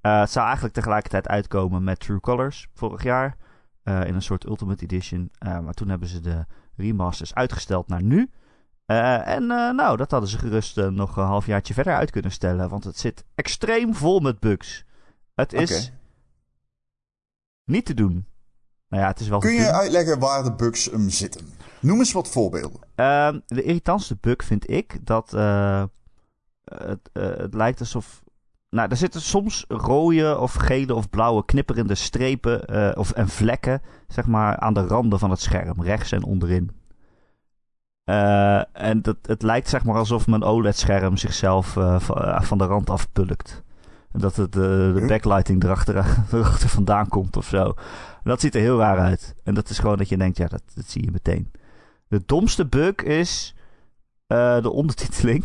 Eh, het zou eigenlijk tegelijkertijd uitkomen met True Colors vorig jaar. eh, in een soort Ultimate Edition. Maar toen hebben ze de remasters uitgesteld naar nu. En nou, dat hadden ze gerust nog een halfjaartje verder uit kunnen stellen. Want het zit extreem vol met bugs. Het is niet te doen. Nou ja, het is wel Kun je uitleggen waar de bugs hem zitten? Noem eens wat voorbeelden. Ehm, de irritantste bug vind ik dat eh, het, eh, het lijkt alsof. Nou, er zitten soms rode of gele of blauwe knipperende strepen eh, of, en vlekken, zeg maar, aan de randen van het scherm, rechts en onderin. En dat, het lijkt zeg maar alsof mijn OLED-scherm zichzelf va- van de rand afpulkt. En dat het, de Huh? backlighting erachter, erachter vandaan komt of zo. En dat ziet er heel raar uit. En dat is gewoon dat je denkt, ja, dat, dat zie je meteen. De domste bug is eh, de ondertiteling.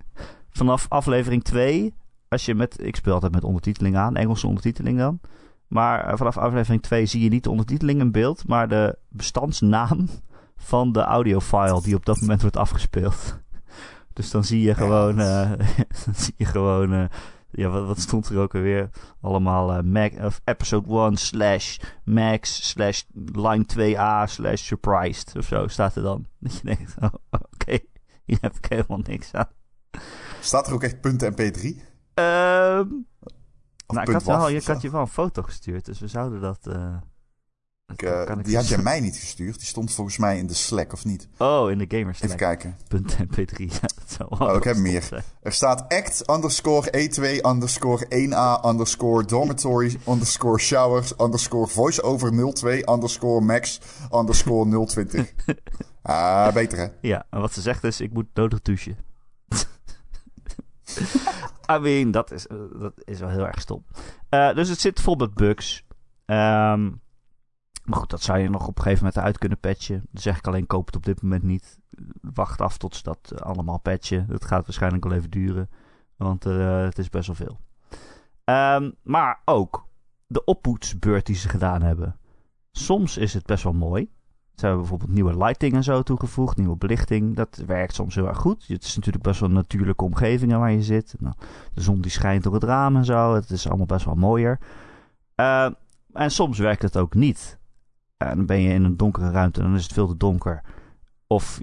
Vanaf aflevering 2, als je met, ik speel altijd met ondertiteling aan, Engelse ondertiteling dan. Maar eh, vanaf aflevering 2 zie je niet de ondertiteling in beeld, maar de bestandsnaam van de audiofile die op dat moment wordt afgespeeld. Dus dan zie je gewoon, eh, dan zie je gewoon, ja, wat, wat stond er ook alweer? Allemaal eh, Mac, of episode 1 slash max slash line 2a slash surprised of zo staat er dan. Dat je denkt, oh, oké, hier heb ik helemaal niks aan. Staat er ook echt punt .mp3? Ehm Of nou, ik had, wel, ik je wel een foto gestuurd, dus we zouden dat... eh, Ik, die had jij mij niet gestuurd. Die stond volgens mij in de Slack, of niet? Oh, in de gamers Even kijken. .mp3. oh, ik heb meer. Er staat act underscore E2 underscore 1A underscore dormitory underscore showers underscore voiceover 02 underscore max underscore 020. ah, beter hè? Ja, en wat ze zegt is, ik moet nodig douchen. I mean, dat is, uh, dat is wel heel erg stom. Uh, dus het zit vol met bugs. Um, maar goed, dat zou je nog op een gegeven moment uit kunnen patchen. Dan zeg ik alleen, koop het op dit moment niet. Wacht af tot ze dat eh, allemaal patchen. Dat gaat waarschijnlijk wel even duren. Want uh, het is best wel veel. Um, maar ook de oppoetsbeurt die ze gedaan hebben. Soms is het best wel mooi. Ze hebben bijvoorbeeld nieuwe lighting en zo toegevoegd. Nieuwe belichting. Dat werkt soms heel erg goed. Het is natuurlijk best wel een natuurlijke omgevingen waar je zit. Nou, de zon die schijnt door het raam en zo. Het is allemaal best wel mooier. Uh, en soms werkt het ook niet. En dan ben je in een donkere ruimte dan is het veel te donker. Of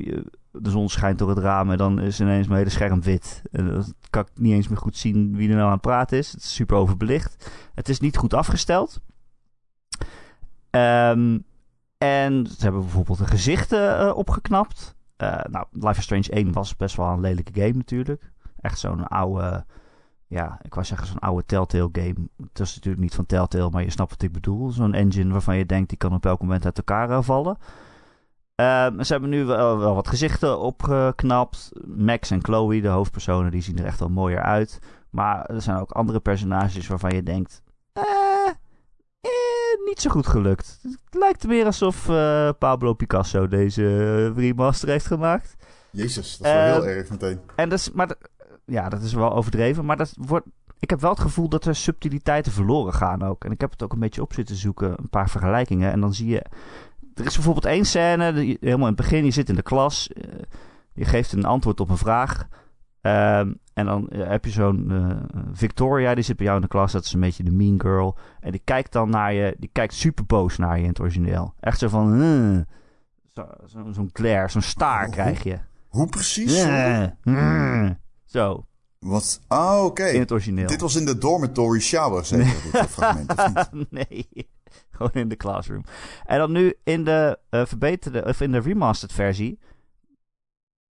de zon schijnt door het raam en dan is ineens mijn hele scherm wit. En dan kan ik niet eens meer goed zien wie er nou aan het praten is. Het is super overbelicht. Het is niet goed afgesteld. Um, en ze hebben bijvoorbeeld de gezichten uh, opgeknapt. Uh, nou, Life is Strange 1 was best wel een lelijke game natuurlijk. Echt zo'n oude ja, ik wou zeggen zo'n oude Telltale game. Het is natuurlijk niet van Telltale, maar je snapt wat ik bedoel. Zo'n engine waarvan je denkt die kan op elk moment uit elkaar uh, vallen. Uh, ze hebben nu wel, wel, wat gezichten opgeknapt. Max en Chloe, de hoofdpersonen, die zien er echt wel mooier uit. Maar er zijn ook andere personages waarvan je denkt... Eh, eh niet zo goed gelukt. Het lijkt meer alsof uh, Pablo Picasso deze remaster heeft gemaakt. Jezus, dat is wel heel erg meteen. En dus, maar ja, dat is wel overdreven. Maar dat wordt, ik heb wel het gevoel dat er subtiliteiten verloren gaan ook. En ik heb het ook een beetje op zitten zoeken, een paar vergelijkingen. En dan zie je. Er is bijvoorbeeld één scène, helemaal in het begin, je zit in de klas. Uh, je geeft een antwoord op een vraag. Uh, en dan uh, heb je zo'n uh, Victoria, die zit bij jou in de klas. Dat is een beetje de mean girl. En die kijkt dan naar je, die kijkt super boos naar je in het origineel. Echt zo van, zo'n zo, glare, zo'n staar oh, krijg je. Hoe precies? Zo. Wat? Ah, oké. In het origineel. Dit was in de dormitory shower, zeker, nee. dit fragment, nee, gewoon in de classroom. En dan nu in de uh, verbeterde, of in de remastered versie,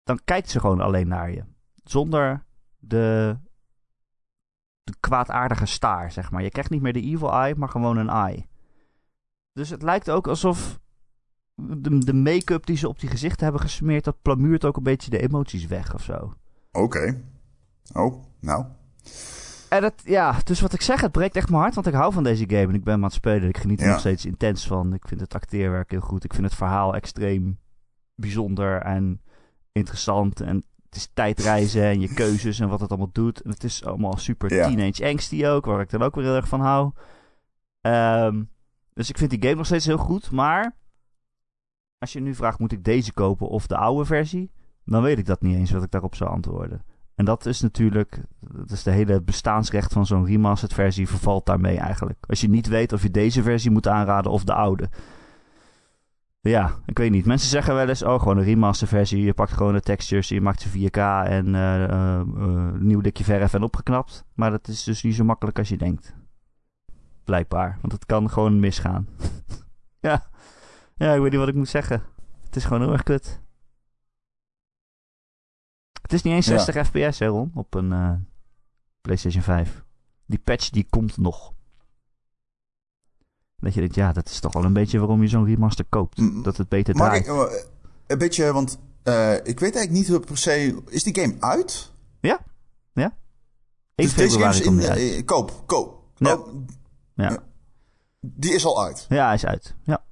dan kijkt ze gewoon alleen naar je. Zonder de, de kwaadaardige staar, zeg maar. Je krijgt niet meer de evil eye, maar gewoon een eye. Dus het lijkt ook alsof de, de make-up die ze op die gezichten hebben gesmeerd, dat plamuurt ook een beetje de emoties weg of zo. Oké. Oh, nou. En het, ja, dus wat ik zeg, het breekt echt mijn hart, want ik hou van deze game en ik ben aan het spelen. Ik geniet er nog steeds intens van. Ik vind het acteerwerk heel goed. Ik vind het verhaal extreem bijzonder en interessant. En het is tijdreizen en je keuzes en wat het allemaal doet. En het is allemaal super teenage angsty ook, waar ik dan ook weer heel erg van hou. Um, dus ik vind die game nog steeds heel goed, maar als je nu vraagt, moet ik deze kopen of de oude versie? Dan weet ik dat niet eens wat ik daarop zou antwoorden. En dat is natuurlijk, dat is de hele bestaansrecht van zo'n remastered versie vervalt daarmee eigenlijk. Als je niet weet of je deze versie moet aanraden of de oude. Ja, ik weet niet. Mensen zeggen wel eens, oh gewoon een remaster versie. Je pakt gewoon de textures, je maakt ze 4K en uh, uh, uh, nieuw dikje verf en opgeknapt. Maar dat is dus niet zo makkelijk als je denkt. Blijkbaar, want het kan gewoon misgaan. ja. ja, ik weet niet wat ik moet zeggen. Het is gewoon heel erg kut. Het is niet eens 60 ja. fps, hè Ron, op een uh, PlayStation 5. Die patch die komt nog. Dat je denkt, ja, dat is toch wel een beetje waarom je zo'n remaster koopt. Dat het beter draait. Ik, uh, een beetje, want uh, ik weet eigenlijk niet per se... Is die game uit? Ja, ja. Dus deze game is in... Uh, koop, koop. Ja. Oh, ja. Die is al uit? Ja, hij is uit, ja.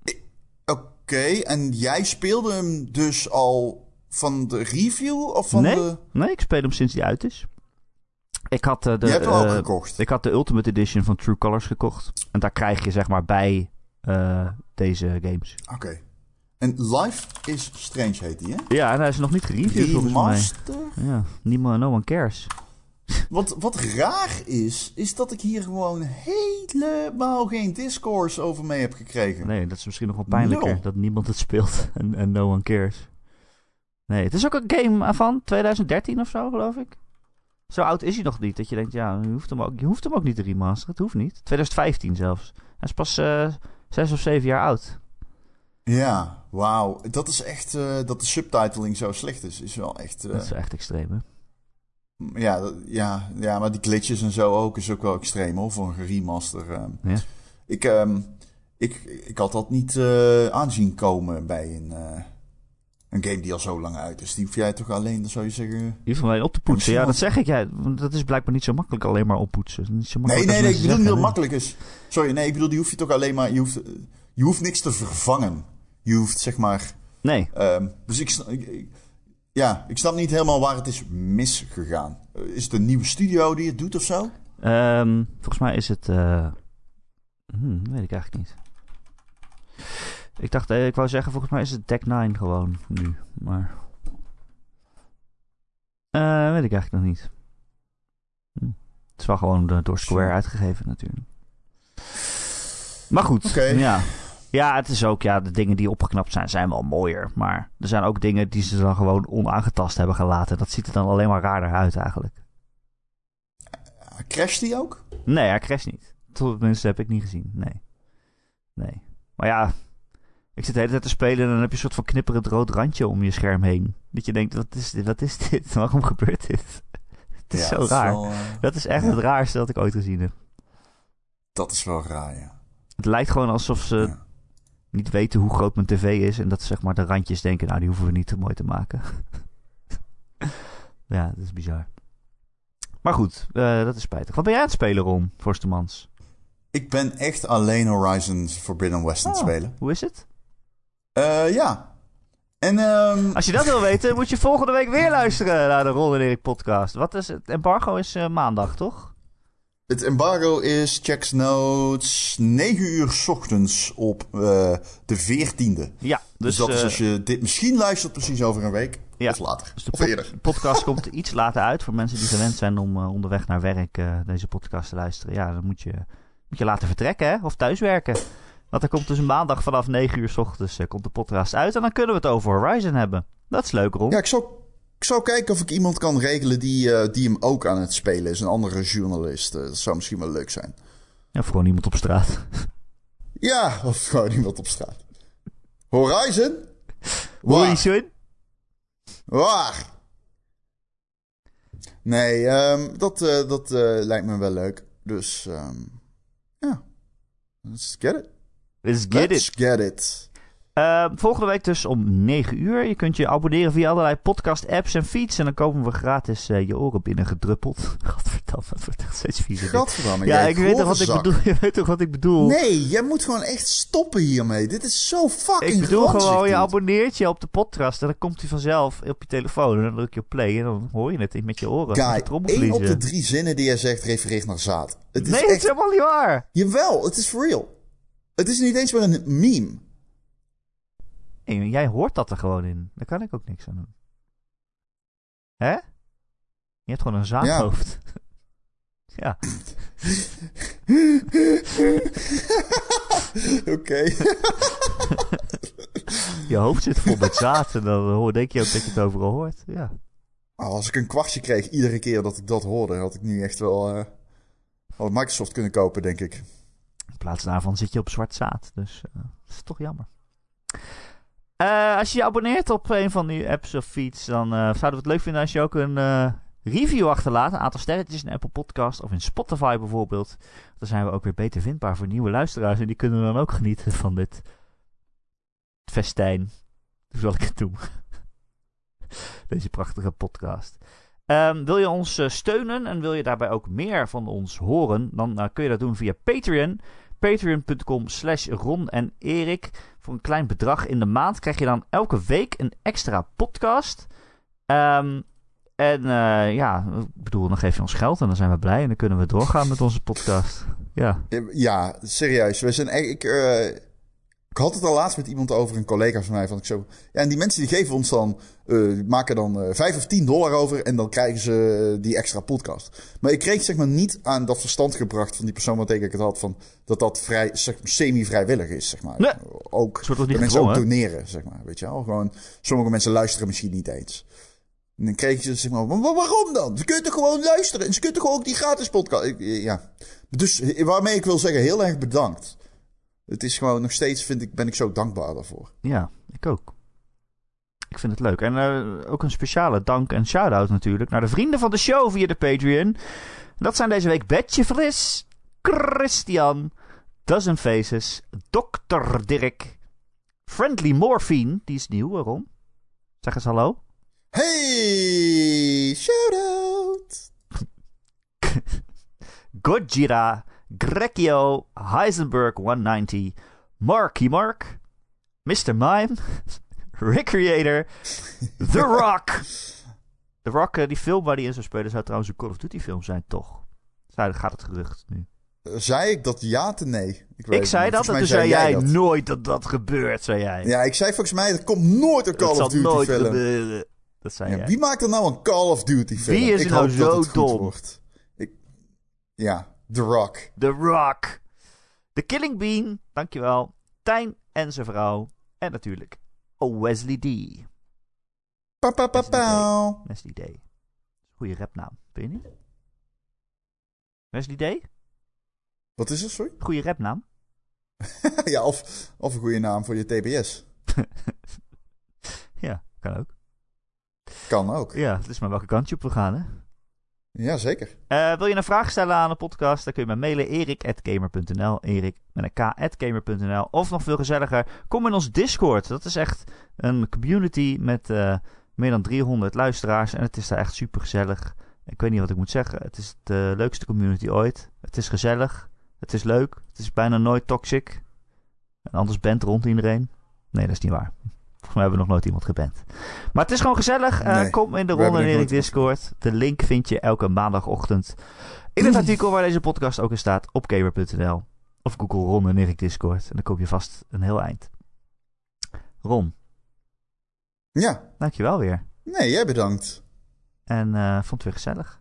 Oké, okay, en jij speelde hem dus al van de review of van nee, de... Nee, ik speel hem sinds die uit is. Ik had uh, de... Je hebt hem ook uh, gekocht? Ik had de Ultimate Edition van True Colors gekocht. En daar krijg je zeg maar bij uh, deze games. Oké. Okay. En Life is Strange heet die, hè? Ja, en hij is nog niet gereviewd volgens mij. Ja, niemand, no one cares. Wat, wat raar is, is dat ik hier gewoon helemaal geen discourse over mee heb gekregen. Nee, dat is misschien nog wel pijnlijker. No. Dat niemand het speelt en, en no one cares. Nee, het is ook een game van 2013 of zo, geloof ik. Zo oud is hij nog niet. Dat je denkt, ja, je hoeft hem ook, je hoeft hem ook niet te remasteren. Het hoeft niet. 2015 zelfs. Hij is pas uh, zes of zeven jaar oud. Ja, wauw. Dat is echt... eh, dat de subtiteling zo slecht is, is wel echt... eh, Dat is echt extreem, hè? ja, dat- ja, ja, maar die glitches en zo ook is ook wel extreem hoor, voor een remaster. Ja. Ik, ehm, ik, ik had dat niet eh, aanzien komen bij een, eh, een game die al zo lang uit is. Die hoef jij toch alleen, dan zou je zeggen... Hoeft hem alleen op te poetsen. Ja, dat zeg ik. Ja, want dat is blijkbaar niet zo makkelijk alleen maar oppoetsen. Niet zo Nee, makkelijk nee, als nee, ik bedoel niet dat makkelijk is. Sorry, nee, ik bedoel, die hoef je toch alleen maar... Je hoeft, je hoeft niks te vervangen. Je hoeft, zeg maar... Nee, ehm, dus ik, ik- ja, ik snap niet helemaal waar het is misgegaan. Eh, Is het een nieuwe studio die het doet of zo? Ehm, volgens mij is het. eh hmm, weet ik eigenlijk niet. Ik dacht, eh, ik wou zeggen, volgens mij is het Deck 9 gewoon nu. Maar. Eh, weet ik eigenlijk nog niet. Hm. Het is wel gewoon door Square uitgegeven, natuurlijk. Maar goed, ja. Ja, het is ook, ja, de dingen die opgeknapt zijn, zijn wel mooier. Maar er zijn ook dingen die ze dan gewoon onaangetast hebben gelaten. Dat ziet er dan alleen maar raarder uit, eigenlijk. Crasht die ook? Nee, hij crasht niet. Tenminste, heb ik niet gezien. Nee. Nee. Maar ja, ik zit de hele tijd te spelen en dan heb je een soort van knipperend rood randje om je scherm heen. Dat je denkt, wat is dit? Wat is dit? Waarom gebeurt dit? Het is Ja, zo dat raar. wel, eh, Dat is echt ja. het raarste dat ik ooit gezien heb. dat is wel raar, ja. Het lijkt gewoon alsof ze Ja. niet weten hoe groot mijn tv is. En dat zeg maar de randjes denken, nou die hoeven we niet te mooi te maken. ja, dat is bizar. Maar goed, eh, dat is spijtig. Wat ben jij aan het spelen, Ron, Forstemans? Ik ben echt alleen Horizon Forbidden West aan het Oh. spelen. Hoe is het? Eh, ja. En ehm, Als je dat wil weten, moet je volgende week weer luisteren naar de Ron en Erik podcast. Wat is het? Embargo is eh, maandag, toch? het embargo is, checks notes, 9 uur 's ochtends op eh, de 14e. Ja, Dus, dus, dat is als je dit misschien luistert precies over een week. Ja. Of later. dus de of podcast komt iets later uit voor mensen die gewend zijn om onderweg naar werk deze podcast te luisteren. Ja, dan moet je, moet je laten vertrekken hè? of thuiswerken. Want dan komt dus een maandag vanaf 9 uur s ochtends eh, komt de podcast uit en dan kunnen we het over Horizon hebben. Dat is leuk, Ron. Ja, ik zou, ik zou kijken of ik iemand kan regelen die, eh, die hem ook aan het spelen is. Een andere journalist. Eh, dat zou misschien wel leuk zijn. Ja, of gewoon iemand op straat. Ja, of gewoon iemand op straat. Horizon? Waar? Horizon? Waar? Nee, ehm, dat, dat lijkt me wel leuk. Dus, ehm, ja. Let's get it. Let's get Let's it. get it. Eh, volgende week dus om 9 uur. Je kunt je abonneren via allerlei podcast-apps en feeds. En dan komen we gratis eh, je oren binnengedruppeld. Godverdamme, dat wordt echt steeds viezer. Gadverdamme. Ja, ik weet, toch wat ik bedoel, je weet toch wat ik bedoel? Nee, jij moet gewoon echt stoppen hiermee. Dit is zo fucking ik bedoel gewoon, je abonneert je op de podcast. En dan komt hij vanzelf op je telefoon. En dan druk je op play. En dan hoor je het met je oren. Guy, één op de drie zinnen die jij zegt refereert naar zaad. Het is nee, het echt... is helemaal niet waar. Jawel, het is for real. Het is niet eens meer een meme. Nee, jij hoort dat er gewoon in. Daar kan ik ook niks aan doen. Hè? Je hebt gewoon een zaadhoofd. Ja. Oké. Je hoofd zit vol met zaad. En dan hoor, denk je ook dat je het overal hoort. Ja. Als ik een kwartje kreeg iedere keer dat ik dat hoorde, had ik nu echt wel eh had Microsoft kunnen kopen, denk ik. In plaats daarvan zit je op zwart zaad. Dus eh, dat is toch jammer. Eh, als je je abonneert op een van die apps of feeds, dan eh, zouden we het leuk vinden als je ook een review achterlaat. Een aantal sterretjes in Apple Podcast of in Spotify bijvoorbeeld. Dan zijn we ook weer beter vindbaar voor nieuwe luisteraars. En die kunnen dan ook genieten van dit festijn. Hoe zal ik het doen? Deze prachtige podcast. Ehm, wil je ons eh, steunen en wil je daarbij ook meer van ons horen, dan eh, kun je dat doen via Patreon. Patreon.com slash Ron en Erik. Voor een klein bedrag in de maand krijg je dan elke week een extra podcast. Ehm, en eh, ja, ik bedoel, dan geef je ons geld en dan zijn we blij en dan kunnen we doorgaan met onze podcast. Ja, Ja, serieus. We zijn ik, ik had het al laatst met iemand over, een collega van mij. Van ik zo, ja, en die mensen die geven ons dan, eh, maken dan eh 5 of 10 dollar over en dan krijgen ze eh, die extra podcast. Maar ik kreeg zeg maar niet aan dat verstand gebracht van die persoon wat ik het had van dat dat vrij zeg, semi-vrijwillig is, zeg maar. Nee. Ook dat niet mensen ook gedwongen? doneren, zeg maar. Weet je wel? Gewoon, sommige mensen luisteren misschien niet eens. En dan kreeg je zeg maar, "Maar waarom dan? Ze kunnen toch gewoon luisteren en ze kunnen toch gewoon ook die gratis podcast. Ik- Ja. Dus waarmee ik wil zeggen, heel erg bedankt. Het is gewoon nog steeds, vind ik, ben ik zo dankbaar daarvoor. Ja, ik ook. Ik vind het leuk. En uh, ook een speciale dank en shout-out natuurlijk naar de vrienden van de show via de Patreon. Dat zijn deze week Betje Fris, Christian, Dozen Faces, Dr. Dirk, Friendly Morphine, die is nieuw, waarom? Zeg eens hallo. Hey, shout-out. Gojira, Grekio, Heisenberg 190, Marky Mark, Mr. Mime, Recreator, The Rock. The Rock, eh, die film waar die in zou spelen, zou trouwens een Call of Duty film zijn, toch? Daar gaat het gerucht nu. Zei ik dat ja te nee? Ik, ik zei dat en toen zei jij dat. nooit dat dat gebeurt, zei jij. Ja, ik zei volgens mij, er komt nooit een Call of Duty nooit film. Gebeuren. Dat zei ja, jij. Wie maakt er nou een Call of Duty film? Wie is ik nou zo dom? Ik, ja, The Rock. The Rock. The Killing Bean, dankjewel. Tijn en zijn vrouw. En natuurlijk oh, Wesley D. Pa, pa, pa, pa. Wesley D. Goeie rapnaam, vind je niet? Wesley D? Wat is het, sorry? Goeie rapnaam. ja, of, of een goede naam voor je TBS. ja, kan ook. Kan ook. Ja, het is maar welke kant je op wil gaan, hè? Ja, zeker. Uh, wil je een vraag stellen aan de podcast? Dan kun je me mailen erik.gamer.nl erik met een k.gamer.nl Of nog veel gezelliger, kom in ons Discord. Dat is echt een community met uh, meer dan 300 luisteraars. En het is daar echt super gezellig. Ik weet niet wat ik moet zeggen. Het is de leukste community ooit. Het is gezellig. Het is leuk. Het is bijna nooit toxic. En anders bent rond iedereen. Nee, dat is niet waar. Volgens mij hebben we nog nooit iemand geband. Maar het is gewoon gezellig. Uh, kom in de Ron en Erik Discord. De link vind je elke maandagochtend in het artikel waar deze podcast ook in staat op gamer.nl. Of Google Ron en Erik Discord. En dan kom je vast een heel eind. Ron. Ja. Dankjewel weer. Nee, jij bedankt. En uh, vond het weer gezellig.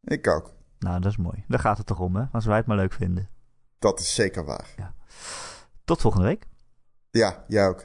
Ik ook. Nou, dat is mooi. Daar gaat het toch om, hè? Als wij het maar leuk vinden. Dat is zeker waar. Ja. Tot volgende week. Ja, jij ook.